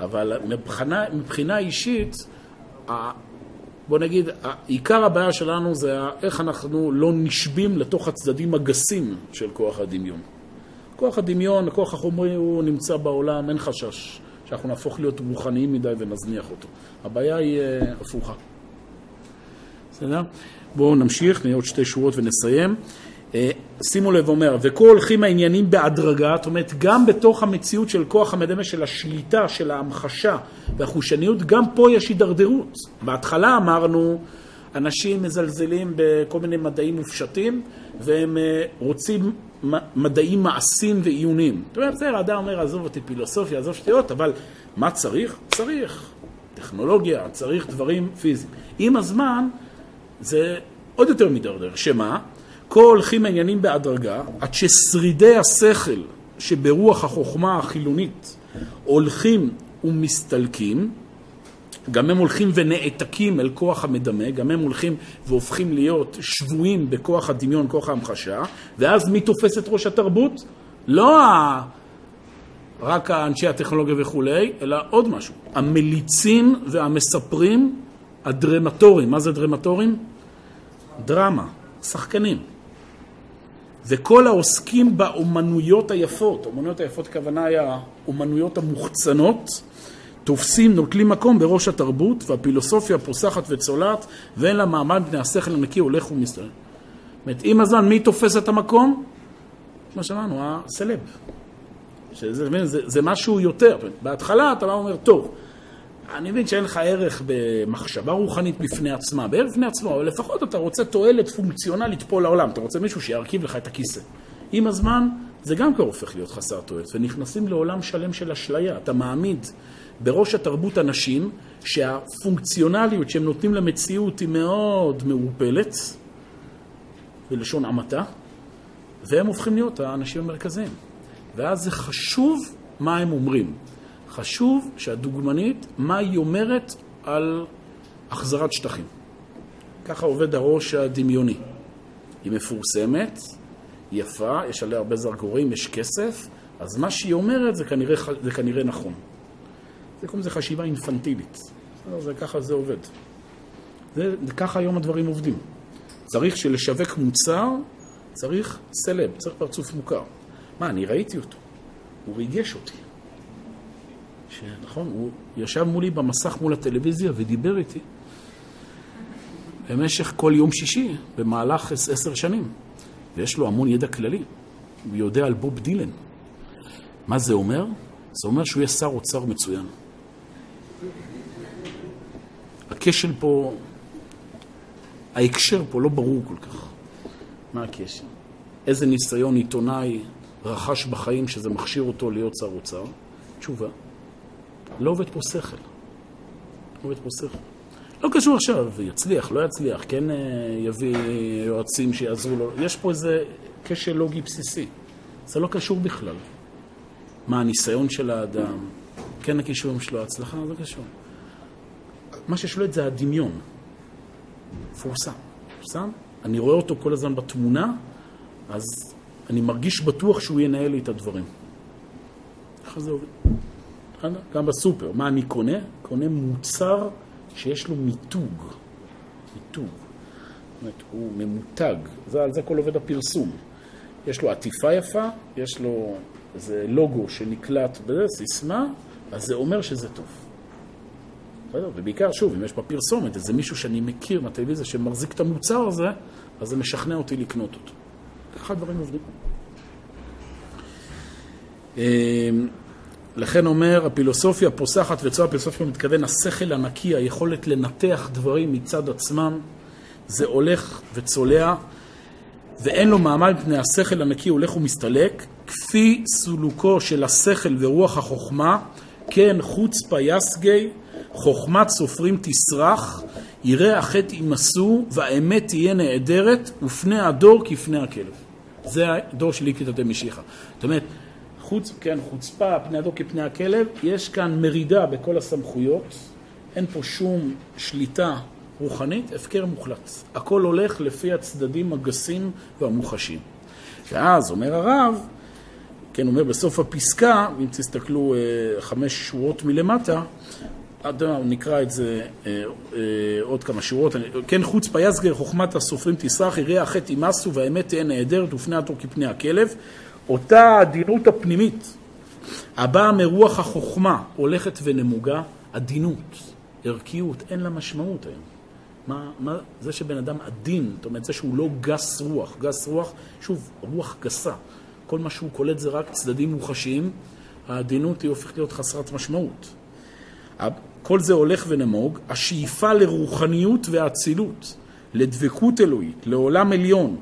אבל מבחינה, מבחינה אישית, בוא נגיד, עיקר הבעיה שלנו זה איך אנחנו לא נשבים לתוך הצדדים הגסים של כוח הדמיון. כוח הדמיון, הכוח החומרי, הוא נמצא בעולם, אין חשש שאנחנו נהפוך להיות רוחניים מדי ונזניח אותו. הבעיה היא אה, הפוכה. בסדר? בואו נמשיך, נהיה עוד שתי שורות ונסיים. אה, שימו לב, אומר, וכה הולכים העניינים בהדרגה, זאת אומרת, גם בתוך המציאות של כוח המדמה, של השליטה, של ההמחשה והחושניות, גם פה יש הידרדרות. בהתחלה אמרנו, אנשים מזלזלים בכל מיני מדעים מופשטים, והם אה, רוצים מדעים מעשיים ועיוניים. זאת אומרת, בסדר, האדם אומר, עזוב אותי פילוסופיה, עזוב שטויות, אבל מה צריך? צריך טכנולוגיה, צריך דברים פיזיים. עם הזמן, זה עוד יותר מידרדר, שמה? כה הולכים העניינים בהדרגה, עד ששרידי השכל שברוח החוכמה החילונית הולכים ומסתלקים, גם הם הולכים ונעתקים אל כוח המדמה, גם הם הולכים והופכים להיות שבויים בכוח הדמיון, כוח ההמחשה, ואז מי תופס את ראש התרבות? לא ה... רק האנשי הטכנולוגיה וכולי, אלא עוד משהו. המליצים והמספרים הדרמטורים. מה זה דרמטורים? דרמה, שחקנים. וכל העוסקים באומנויות היפות, אומנויות היפות הכוונה היא האומנויות המוחצנות, תופסים, נוטלים מקום בראש התרבות, והפילוסופיה פוסחת וצולעת, ואין לה מעמד בני השכל הנקי הולך ומסתובב. זאת אומרת, עם הזמן, מי תופס את המקום? כמו שאמרנו, הסלב. שזה, זה, זה משהו יותר. בהתחלה אתה בא ואומר, טוב, אני מבין שאין לך ערך במחשבה רוחנית בפני עצמה, בערך בפני עצמו, אבל לפחות אתה רוצה תועלת פונקציונלית פה לעולם, אתה רוצה מישהו שירכיב לך את הכיסא. עם הזמן זה גם כבר הופך להיות חסר תועלת, ונכנסים לעולם שלם של אשליה. אתה מעמיד בראש התרבות אנשים שהפונקציונליות שהם נותנים למציאות היא מאוד מעורפלת, בלשון המעטה, והם הופכים להיות האנשים המרכזיים. ואז זה חשוב מה הם אומרים. חשוב שהדוגמנית, מה היא אומרת על החזרת שטחים. ככה עובד הראש הדמיוני. היא מפורסמת, יפה, יש עליה הרבה זרגורים, יש כסף, אז מה שהיא אומרת זה כנראה, זה כנראה נכון. זה קוראים לזה חשיבה אינפנטילית. זה ככה זה עובד. זה, זה ככה היום הדברים עובדים. צריך שלשווק מוצר, צריך סלב, צריך פרצוף מוכר. מה, אני ראיתי אותו. הוא ריגש אותי. נכון, הוא ישב מולי במסך מול הטלוויזיה ודיבר איתי במשך כל יום שישי במהלך עשר שנים. ויש לו המון ידע כללי. הוא יודע על בוב דילן. מה זה אומר? זה אומר שהוא יהיה שר אוצר מצוין. הכשל פה, ההקשר פה לא ברור כל כך. מה הקשר? איזה ניסיון עיתונאי רכש בחיים שזה מכשיר אותו להיות שר אוצר? תשובה. לא עובד פה שכל. לא עובד פה שכל. לא קשור עכשיו, יצליח, לא יצליח, כן יביא יועצים שיעזרו לו. יש פה איזה כשל לוגי בסיסי. זה לא קשור בכלל. מה הניסיון של האדם, כן הכישורים שלו, ההצלחה, זה קשור. מה ששולט זה הדמיון. מפורסם. מפורסם? אני רואה אותו כל הזמן בתמונה, אז אני מרגיש בטוח שהוא ינהל לי את הדברים. ככה זה עובד. גם בסופר. מה אני קונה? קונה מוצר שיש לו מיתוג. מיתוג. זאת אומרת, הוא ממותג, זה, על זה כל עובד הפרסום. יש לו עטיפה יפה, יש לו איזה לוגו שנקלט בזה, סיסמה, אז זה אומר שזה טוב. בסדר? ובעיקר, שוב, אם יש בפרסומת איזה מישהו שאני מכיר מהטלוויזיה שמחזיק את המוצר הזה, אז זה משכנע אותי לקנות אותו. ככה הדברים עובדים. לכן אומר, הפילוסופיה פוסחת, וצוהר הפילוסופיה מתכוון, השכל הנקי, היכולת לנתח דברים מצד עצמם, זה הולך וצולע, ואין לו מעמד מפני השכל הנקי הולך ומסתלק, כפי סולוקו של השכל ורוח החוכמה, כן חוצפה יסגי, חוכמת סופרים תסרח, יראה החטא יימסו, והאמת תהיה נעדרת, ופני הדור כפני הכלב. זה הדור של איקתא דמשיחא. זאת אומרת, חוץ, כן, חוצפה, פני הדור כפני הכלב, יש כאן מרידה בכל הסמכויות, אין פה שום שליטה רוחנית, הפקר מוחלט. הכל הולך לפי הצדדים הגסים והמוחשים. ואז אומר הרב, כן, אומר בסוף הפסקה, אם תסתכלו אה, חמש שורות מלמטה, עד נקרא את זה אה, אה, עוד כמה שורות. כן, חוץ פייסגר, חוכמת הסופרים תסרח, יראה החטא ימסו והאמת תהיה נהדרת ופני התור כפני הכלב. אותה העדינות הפנימית הבאה מרוח החוכמה הולכת ונמוגה, עדינות, ערכיות, אין לה משמעות היום. מה, מה, זה שבן אדם עדין, זאת אומרת, זה שהוא לא גס רוח. גס רוח, שוב, רוח גסה. כל מה שהוא קולט זה רק צדדים מוחשיים, העדינות היא הופכת להיות חסרת משמעות. כל זה הולך ונמוג, השאיפה לרוחניות ואצילות, לדבקות אלוהית, לעולם עליון,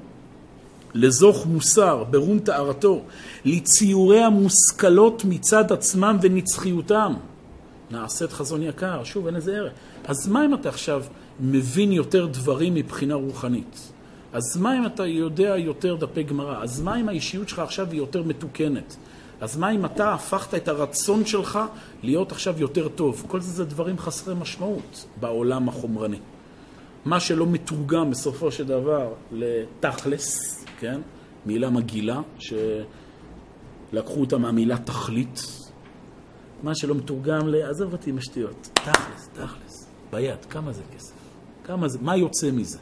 לזוך מוסר, ברום טהרתו, לציורי המושכלות מצד עצמם ונצחיותם. נעשית חזון יקר, שוב, אין איזה ערך. אז מה אם אתה עכשיו מבין יותר דברים מבחינה רוחנית? אז מה אם אתה יודע יותר דפי גמרא? אז מה אם האישיות שלך עכשיו היא יותר מתוקנת? אז מה אם אתה הפכת את הרצון שלך להיות עכשיו יותר טוב? כל זה זה דברים חסרי משמעות בעולם החומרני. מה שלא מתורגם בסופו של דבר לתכלס, כן? מילה מגעילה, שלקחו אותה מהמילה תכלית. מה שלא מתורגם ל... עזוב אותי עם השטויות. תכלס, תכלס. ביד, כמה זה כסף? כמה זה? מה יוצא מזה?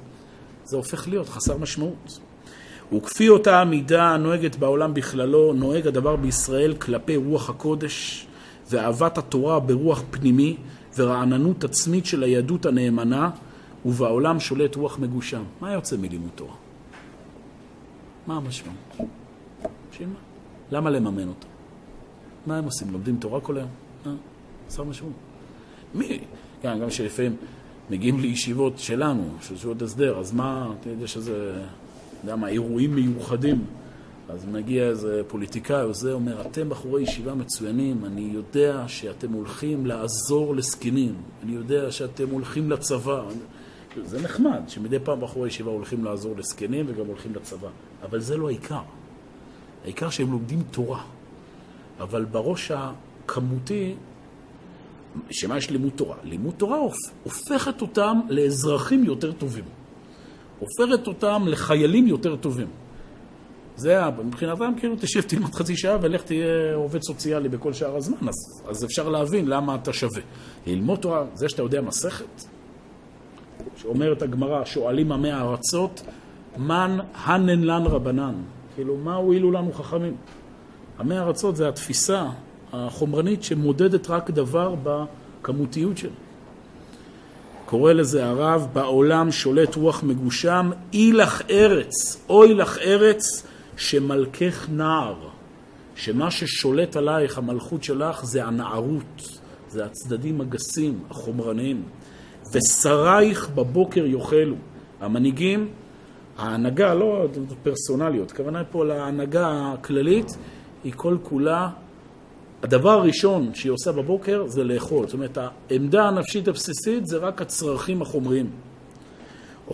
זה הופך להיות חסר משמעות. וכפי אותה המידה הנוהגת בעולם בכללו, נוהג הדבר בישראל כלפי רוח הקודש ואהבת התורה ברוח פנימי ורעננות עצמית של היהדות הנאמנה, ובעולם שולט רוח מגושם. מה יוצא מלימוד תורה? מה המשמעות? בשביל מה? למה לממן אותו? מה הם עושים? לומדים תורה כל היום? אה? חסר משמעות. מי? כן, גם שלפעמים מגיעים לישיבות שלנו, של ישיבות הסדר, אז מה, אתה יודע שזה... יודע מה, אירועים מיוחדים. אז מגיע איזה פוליטיקאי או זה, אומר, אתם בחורי ישיבה מצוינים, אני יודע שאתם הולכים לעזור לזקנים, אני יודע שאתם הולכים לצבא. זה נחמד שמדי פעם בחורי ישיבה הולכים לעזור לזקנים וגם הולכים לצבא, אבל זה לא העיקר. העיקר שהם לומדים תורה. אבל בראש הכמותי, שמה יש לימוד תורה? לימוד תורה הופכת אותם לאזרחים יותר טובים. הופכת אותם לחיילים יותר טובים. זה מבחינתם, כאילו, תשב, תלמד חצי שעה ולך תהיה עובד סוציאלי בכל שאר הזמן, אז, אז אפשר להבין למה אתה שווה. ללמוד תורה, זה שאתה יודע מסכת, שאומרת הגמרא, שואלים עמי הארצות, מן הנן לן רבנן. כאילו, מה הועילו לנו חכמים? עמי הארצות זה התפיסה החומרנית שמודדת רק דבר בכמותיות שלה. קורא לזה הרב, בעולם שולט רוח מגושם, אי לך ארץ, אוי לך ארץ, שמלכך נער. שמה ששולט עלייך, המלכות שלך, זה הנערות, זה הצדדים הגסים, החומרניים. ושרייך בבוקר יאכלו. המנהיגים, ההנהגה, לא פרסונליות, הכוונה פה להנהגה הכללית, היא כל כולה הדבר הראשון שהיא עושה בבוקר זה לאכול. זאת אומרת, העמדה הנפשית הבסיסית זה רק הצרכים החומריים.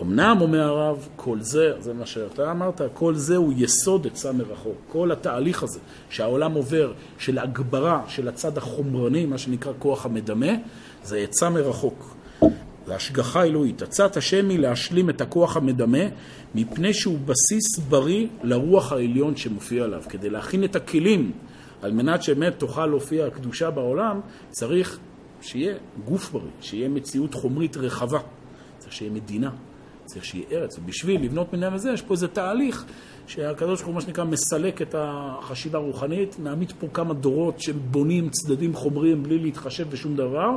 אמנם, אומר הרב, כל זה, זה מה שאתה אמרת, כל זה הוא יסוד עצה מרחוק. כל התהליך הזה שהעולם עובר, של הגברה של הצד החומרני, מה שנקרא כוח המדמה, זה עצה מרחוק. זה אלוהית. עצת השם היא להשלים את הכוח המדמה, מפני שהוא בסיס בריא לרוח העליון שמופיע עליו, כדי להכין את הכלים על מנת שבאמת תוכל להופיע הקדושה בעולם, צריך שיהיה גוף בריא, שיהיה מציאות חומרית רחבה. צריך שיהיה מדינה, צריך שיהיה ארץ. ובשביל לבנות מניין הזה, יש פה איזה תהליך שהקדוש ברוך הוא, מה שנקרא, מסלק את החשיבה הרוחנית, מעמיד פה כמה דורות שבונים צדדים חומריים בלי להתחשב בשום דבר,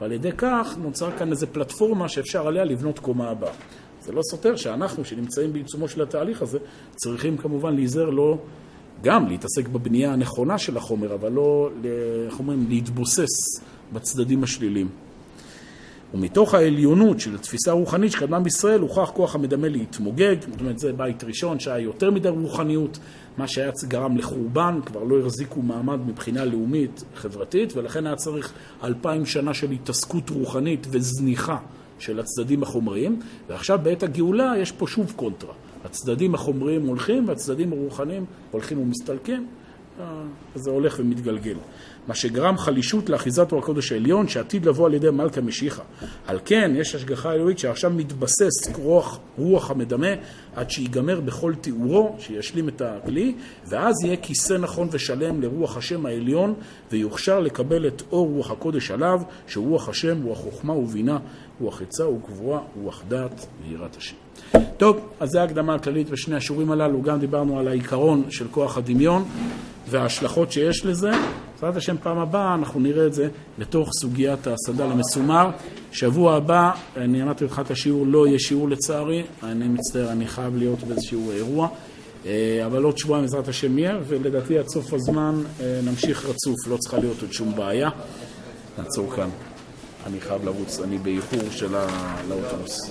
ועל ידי כך נוצר כאן איזו פלטפורמה שאפשר עליה לבנות קומה הבאה. זה לא סותר שאנחנו, שנמצאים בעיצומו של התהליך הזה, צריכים כמובן להיזהר לא... גם להתעסק בבנייה הנכונה של החומר, אבל לא, איך אומרים, להתבוסס בצדדים השליליים. ומתוך העליונות של התפיסה הרוחנית שקדמה בישראל, הוכח כוח המדמה להתמוגג, זאת אומרת זה בית ראשון שהיה יותר מדי רוחניות, מה שהיה גרם לחורבן, כבר לא החזיקו מעמד מבחינה לאומית חברתית, ולכן היה צריך אלפיים שנה של התעסקות רוחנית וזניחה של הצדדים החומריים, ועכשיו בעת הגאולה יש פה שוב קונטרה. הצדדים החומריים הולכים והצדדים הרוחניים הולכים ומסתלקים, זה הולך ומתגלגל. מה שגרם חלישות לאחיזת אור הקודש העליון שעתיד לבוא על ידי מלכה משיחה. על כן יש השגחה אלוהית שעכשיו מתבסס רוח, רוח המדמה עד שיגמר בכל תיאורו, שישלים את הכלי, ואז יהיה כיסא נכון ושלם לרוח השם העליון ויוכשר לקבל את אור רוח הקודש עליו, שרוח השם הוא החוכמה ובינה, רוח עצה וגבורה, רוח דעת ויראת השם. טוב, אז זו ההקדמה הכללית בשני השיעורים הללו, גם דיברנו על העיקרון של כוח הדמיון וההשלכות שיש לזה. בעזרת השם פעם הבאה אנחנו נראה את זה לתוך סוגיית הסד"ל המסומר. שבוע הבא, אני אמרתי לך את השיעור, לא יהיה שיעור לצערי, אני מצטער, אני חייב להיות באיזשהו אירוע, אה, אבל עוד שבועיים בעזרת השם יהיה, ולדעתי עד סוף הזמן אה, נמשיך רצוף, לא צריכה להיות עוד שום בעיה. נעצור כאן. אני חייב לרוץ, אני באיחור של האוטובוס.